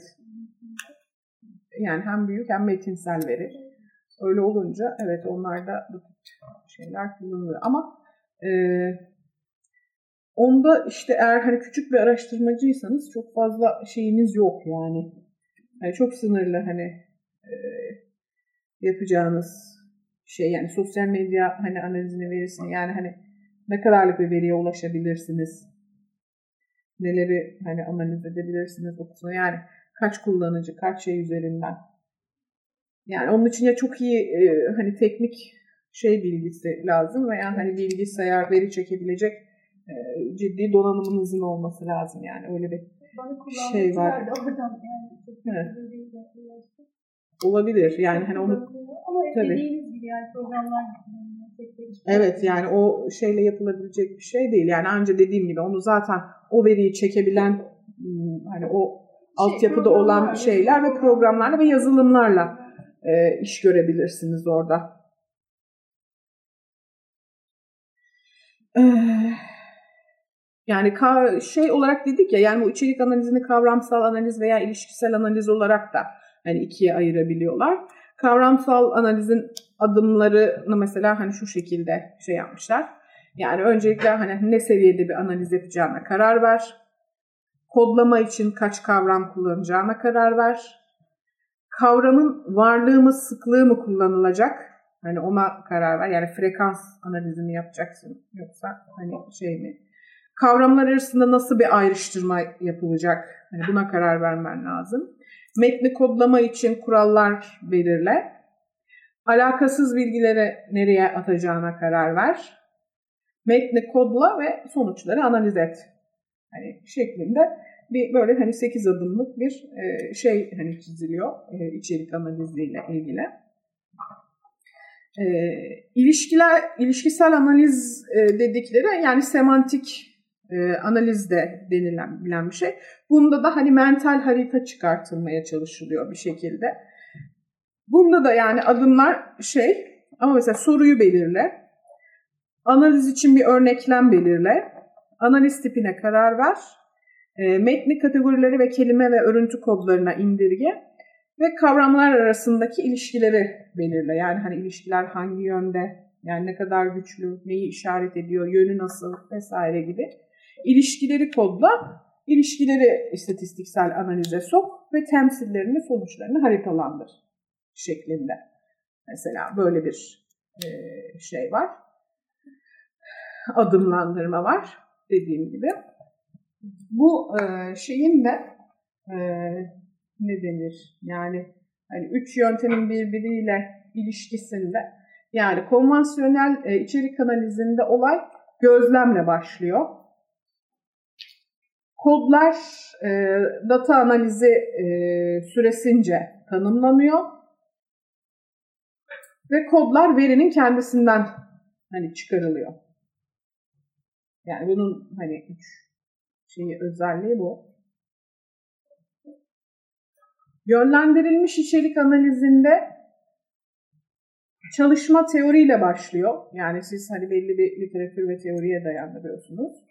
Yani hem büyük hem metinsel veri. Öyle olunca evet onlarda bu tip şeyler kullanılıyor. Ama e, onda işte eğer hani küçük bir araştırmacıysanız çok fazla şeyiniz yok yani. Hani çok sınırlı hani e, yapacağınız şey yani sosyal medya hani analizini verisini yani hani ne kadarlık bir veriye ulaşabilirsiniz neleri hani analiz edebilirsiniz o kısmı. Yani kaç kullanıcı, kaç şey üzerinden. Yani onun için ya çok iyi e, hani teknik şey bilgisi lazım veya hani bilgisayar veri çekebilecek ciddi donanımınızın olması lazım yani öyle bir Şey var. oradan yani Evet. olabilir. Yani hani onu Ama Tabii. gibi yani programlar Evet yani o şeyle yapılabilecek bir şey değil. Yani anca dediğim gibi onu zaten o veriyi çekebilen hmm, hani o altyapıda olan şeyler ve programlarla ve yazılımlarla e, iş görebilirsiniz orada. Ee, yani şey olarak dedik ya yani bu içerik analizini kavramsal analiz veya ilişkisel analiz olarak da hani ikiye ayırabiliyorlar. Kavramsal analizin adımlarını mesela hani şu şekilde şey yapmışlar. Yani öncelikle hani ne seviyede bir analiz yapacağına karar ver. Kodlama için kaç kavram kullanacağına karar ver. Kavramın varlığı mı sıklığı mı kullanılacak? Hani ona karar ver. Yani frekans analizini yapacaksın yoksa hani şey mi? Kavramlar arasında nasıl bir ayrıştırma yapılacak? Hani buna karar vermen lazım. Metni kodlama için kurallar belirle. Alakasız bilgileri nereye atacağına karar ver. Metni kodla ve sonuçları analiz et. Hani şeklinde bir böyle hani 8 adımlık bir e, şey hani çiziliyor e, içerik analiziyle ilgili. E, ilişkiler ilişkisel analiz e, dedikleri yani semantik e, analiz de denilen bilen bir şey. Bunda da hani mental harita çıkartılmaya çalışılıyor bir şekilde. Bunda da yani adımlar şey ama mesela soruyu belirle. Analiz için bir örneklem belirle. Analiz tipine karar ver. E, metni kategorileri ve kelime ve örüntü kodlarına indirge ve kavramlar arasındaki ilişkileri belirle. Yani hani ilişkiler hangi yönde, yani ne kadar güçlü, neyi işaret ediyor, yönü nasıl vesaire gibi. İlişkileri kodla, ilişkileri istatistiksel analize sok ve temsillerini, sonuçlarını haritalandır şeklinde. Mesela böyle bir e, şey var. Adımlandırma var dediğim gibi. Bu e, şeyin de e, ne denir? Yani hani üç yöntemin birbiriyle ilişkisinde yani konvansiyonel içerik analizinde olay gözlemle başlıyor. Kodlar e, data analizi e, süresince tanımlanıyor ve kodlar verinin kendisinden hani çıkarılıyor. Yani bunun hani üç şeyi özelliği bu. Yönlendirilmiş içerik analizinde çalışma teoriyle başlıyor. Yani siz hani belli bir literatür ve teoriye dayandırıyorsunuz.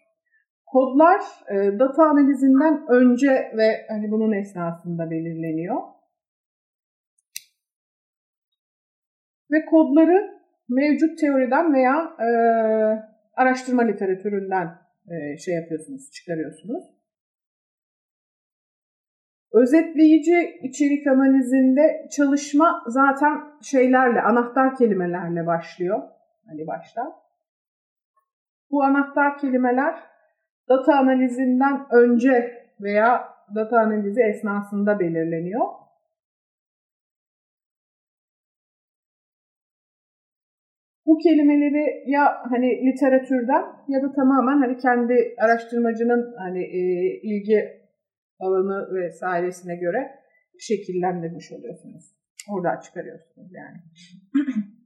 Kodlar e, data analizinden önce ve hani bunun esnasında belirleniyor. Ve kodları mevcut teoriden veya e, araştırma literatüründen e, şey yapıyorsunuz, çıkarıyorsunuz. Özetleyici içerik analizinde çalışma zaten şeylerle, anahtar kelimelerle başlıyor. Hani başta. Bu anahtar kelimeler data analizinden önce veya data analizi esnasında belirleniyor. Bu kelimeleri ya hani literatürden ya da tamamen hani kendi araştırmacının hani e, ilgi alanı vesairesine göre şekillendirmiş oluyorsunuz. Oradan çıkarıyorsunuz yani.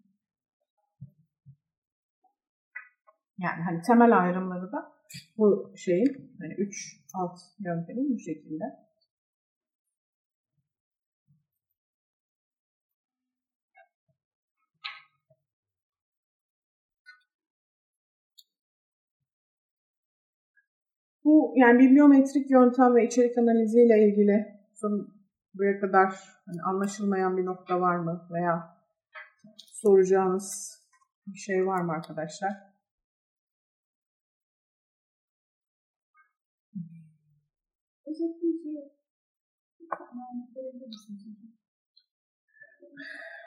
yani hani temel ayrımları da bu şeyin hani üç alt yöntemin bu şekilde. Bu yani bibliometrik yöntem ve içerik analizi ile ilgili son buraya kadar hani anlaşılmayan bir nokta var mı veya soracağınız bir şey var mı arkadaşlar?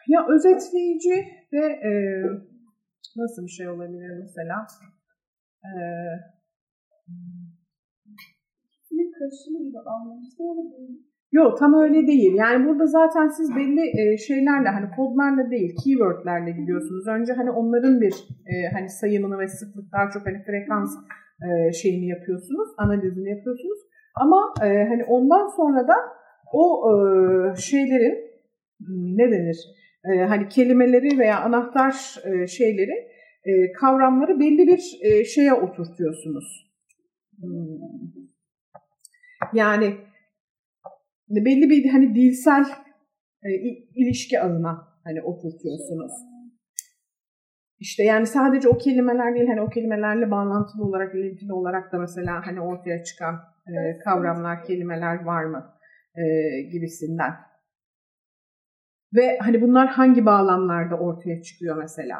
Ya özetleyici de e, nasıl bir şey olabilir mesela? E, İkisinin karışımı gibi ama değil. Yok tam öyle değil. Yani burada zaten siz belli e, şeylerle hani kodlarla değil keywordlerle gidiyorsunuz. Önce hani onların bir e, hani sayımını ve sıklık daha çok hani frekans e, şeyini yapıyorsunuz, analizini yapıyorsunuz. Ama hani ondan sonra da o e, şeylerin ne denir? E, hani kelimeleri veya anahtar e, şeyleri e, kavramları belli bir e, şeye oturtuyorsunuz. Hmm. Yani belli bir hani dilsel e, ilişki ağına hani oturtuyorsunuz. İşte yani sadece o kelimeler değil hani o kelimelerle bağlantılı olarak, ilintili olarak da mesela hani ortaya çıkan e, kavramlar, kelimeler var mı e, gibisinden. Ve hani bunlar hangi bağlamlarda ortaya çıkıyor mesela?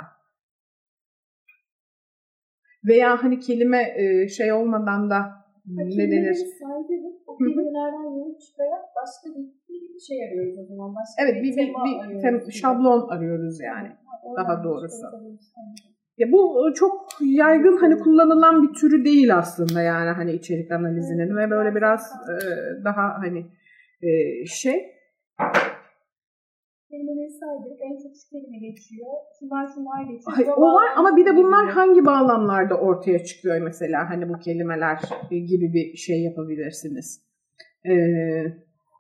Veya hani kelime e, şey olmadan da ne denir? Sahibi o kelimelerden yola çıkarak başka bir, bir şey arıyoruz o zaman. Başka Evet bir, bir, tema bir arıyoruz tem- gibi. şablon arıyoruz yani. Oradan daha bir doğrusu. Evet. Ya bu çok yaygın hani kullanılan bir türü değil aslında yani hani içerik analizinin ve böyle biraz e, daha hani e, şey Kelimeleri saydık. En çok şu kelime geçiyor. Şunlar şunlar geçiyor. Ay, o var ama bir de bunlar hangi bağlamlarda ortaya çıkıyor mesela hani bu kelimeler gibi bir şey yapabilirsiniz. Ee,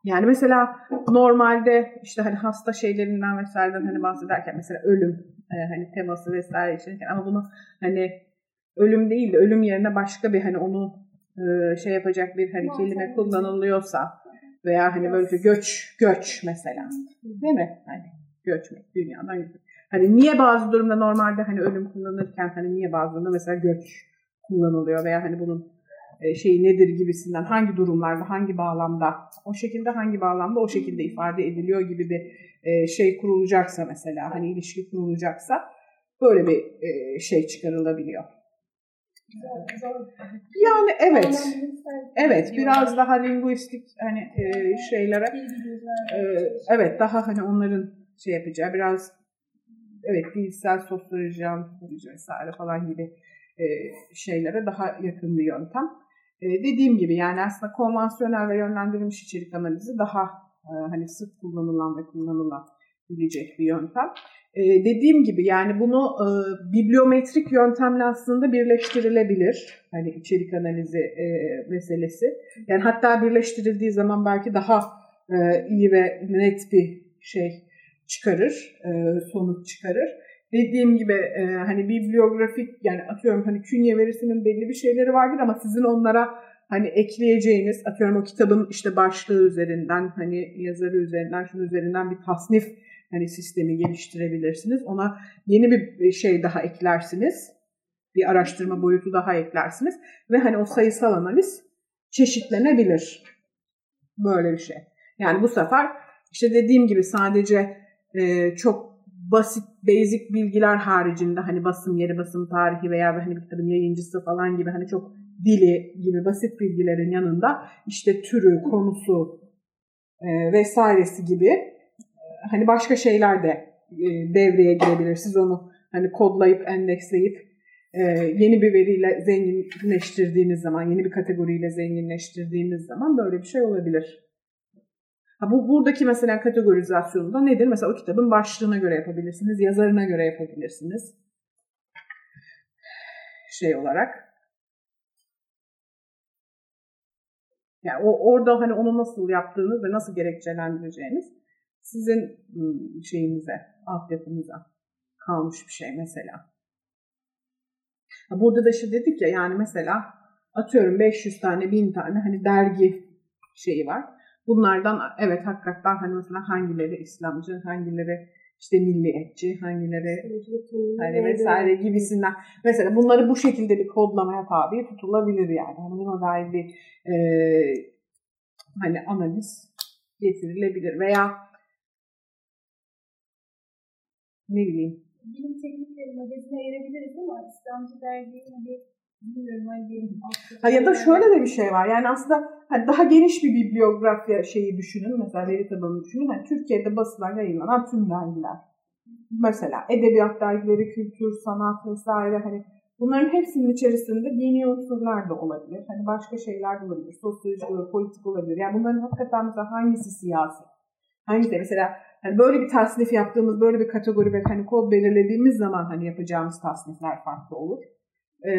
yani mesela normalde işte hani hasta şeylerinden vesaireden hani bahsederken mesela ölüm e, hani teması vesaire için ama bunu hani ölüm değil de ölüm yerine başka bir hani onu e, şey yapacak bir hani kelime kullanılıyorsa veya hani böyle göç göç mesela değil mi? Hani göçmek dünyadan göçmek. Hani niye bazı durumda normalde hani ölüm kullanırken hani niye bazı durumda mesela göç kullanılıyor veya hani bunun e, şeyi nedir gibisinden hangi durumlarda hangi bağlamda o şekilde hangi bağlamda o şekilde ifade ediliyor gibi bir e, şey kurulacaksa mesela hani ilişki kurulacaksa böyle bir e, şey çıkarılabiliyor. Yani evet. Evet bir biraz daha linguistik hani e, şeylere ee, çalışıyor. evet daha hani onların şey yapacağı biraz evet dilsel sosyoloji, antropoloji vesaire falan gibi e, şeylere daha yakın bir yöntem. E, dediğim gibi yani aslında konvansiyonel ve yönlendirilmiş içerik analizi daha e, hani sık kullanılan ve kullanılabilecek bir yöntem. E, dediğim gibi yani bunu e, bibliometrik yöntemle aslında birleştirilebilir. Hani içerik analizi e, meselesi. Yani hatta birleştirildiği zaman belki daha e, iyi ve net bir şey çıkarır, e, sonuç çıkarır. Dediğim gibi e, hani bibliografik yani atıyorum hani künye verisinin belli bir şeyleri vardır ama sizin onlara hani ekleyeceğiniz atıyorum o kitabın işte başlığı üzerinden hani yazarı üzerinden şunun üzerinden bir tasnif hani sistemi geliştirebilirsiniz. Ona yeni bir şey daha eklersiniz. Bir araştırma boyutu daha eklersiniz ve hani o sayısal analiz çeşitlenebilir. Böyle bir şey. Yani bu sefer işte dediğim gibi sadece e, çok basit, basic bilgiler haricinde hani basım yeri, basım tarihi veya hani bir kitabın yayıncısı falan gibi hani çok dili gibi basit bilgilerin yanında işte türü, konusu e, vesairesi gibi hani başka şeyler de e, devreye girebilir. Siz onu hani kodlayıp, endeksleyip e, yeni bir veriyle zenginleştirdiğiniz zaman, yeni bir kategoriyle zenginleştirdiğiniz zaman böyle bir şey olabilir. Ha, bu buradaki mesela kategorizasyonda nedir? Mesela o kitabın başlığına göre yapabilirsiniz, yazarına göre yapabilirsiniz. Şey olarak. Yani o, orada hani onu nasıl yaptığınız ve nasıl gerekçelendireceğiniz sizin şeyinize, altyapınıza kalmış bir şey mesela. Burada da işte dedik ya yani mesela atıyorum 500 tane, 1000 tane hani dergi şeyi var. Bunlardan evet hakikaten hani mesela hangileri İslamcı, hangileri işte milliyetçi, hangileri hani vesaire gibisinden. Mesela bunları bu şekilde bir kodlamaya tabi tutulabilir yani. Hani buna dair bir e, hani analiz getirilebilir veya ne bileyim. Bilim teknikleri magazine ayırabiliriz ama İslamcı dergiyi hani bilmiyorum hani Ha ya da şöyle de bir şey var. Yani aslında hani daha geniş bir bibliografya şeyi düşünün. Mesela veri tabanını düşünün. Yani Türkiye'de basılan yayınlanan tüm dergiler. Mesela edebiyat dergileri, kültür, sanat vesaire hani bunların hepsinin içerisinde dini unsurlar da olabilir. Hani başka şeyler de olabilir. Sosyoloji olabilir, politik olabilir. Yani bunların hakikaten mesela hangisi siyasi? Hangisi mesela hani böyle bir tasnif yaptığımız, böyle bir kategori ve hani kod belirlediğimiz zaman hani yapacağımız tasnifler farklı olur e,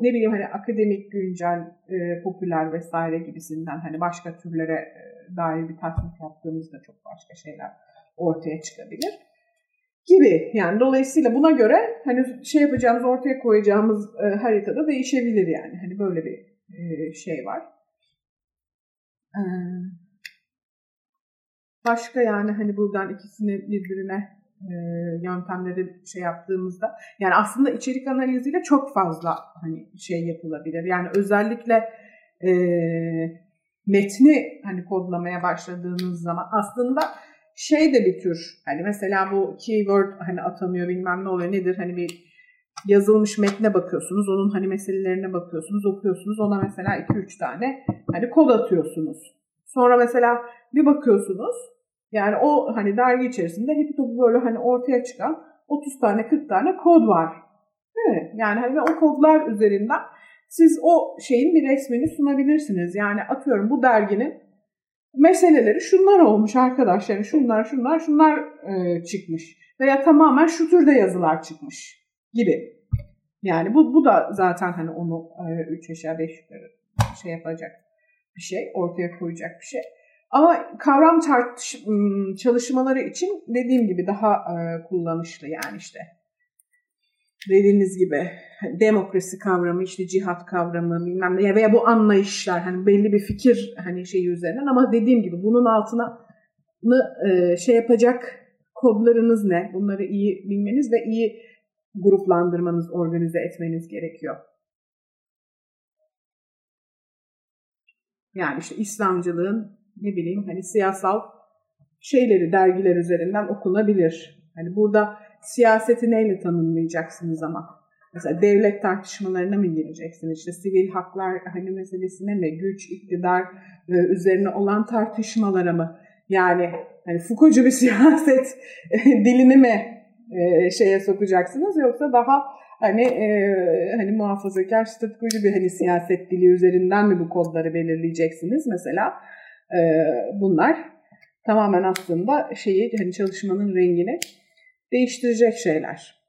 ne bileyim hani akademik, güncel, e, popüler vesaire gibisinden hani başka türlere e, dair bir tasnif yaptığımızda çok başka şeyler ortaya çıkabilir gibi. Yani dolayısıyla buna göre hani şey yapacağımız, ortaya koyacağımız e, haritada değişebilir yani. Hani böyle bir e, şey var. E, başka yani hani buradan ikisini birbirine e, yöntemleri şey yaptığımızda yani aslında içerik analiziyle çok fazla hani şey yapılabilir. Yani özellikle e, metni hani kodlamaya başladığınız zaman aslında şey de bir tür hani mesela bu keyword hani atamıyor bilmem ne oluyor nedir hani bir yazılmış metne bakıyorsunuz onun hani meselelerine bakıyorsunuz okuyorsunuz ona mesela 2-3 tane hani kod atıyorsunuz. Sonra mesela bir bakıyorsunuz yani o hani dergi içerisinde hep topu böyle hani ortaya çıkan 30 tane 40 tane kod var. Değil mi? Yani hani o kodlar üzerinden siz o şeyin bir resmini sunabilirsiniz. Yani atıyorum bu derginin meseleleri şunlar olmuş arkadaşlar. Yani şunlar şunlar şunlar e, çıkmış. Veya tamamen şu türde yazılar çıkmış gibi. Yani bu, bu da zaten hani onu 3 e, aşağı 5 yukarı şey yapacak bir şey, ortaya koyacak bir şey. Ama kavram tartış, çalışmaları için dediğim gibi daha e, kullanışlı yani işte. Dediğiniz gibi demokrasi kavramı, işte cihat kavramı bilmem ne veya bu anlayışlar hani belli bir fikir hani şeyi üzerinden ama dediğim gibi bunun altına e, şey yapacak kodlarınız ne? Bunları iyi bilmeniz ve iyi gruplandırmanız, organize etmeniz gerekiyor. Yani işte İslamcılığın ne bileyim hani siyasal şeyleri dergiler üzerinden okunabilir. Hani burada siyaseti neyle tanımlayacaksınız ama? Mesela devlet tartışmalarına mı gireceksiniz? İşte sivil haklar hani meselesine mi? Güç, iktidar e, üzerine olan tartışmalara mı? Yani hani Foucault'cu bir siyaset dilini mi e, şeye sokacaksınız yoksa daha hani e, hani muhafazakar statükocu bir hani siyaset dili üzerinden mi bu kodları belirleyeceksiniz mesela? Ee, bunlar tamamen aslında şeyi hani çalışmanın rengini değiştirecek şeyler.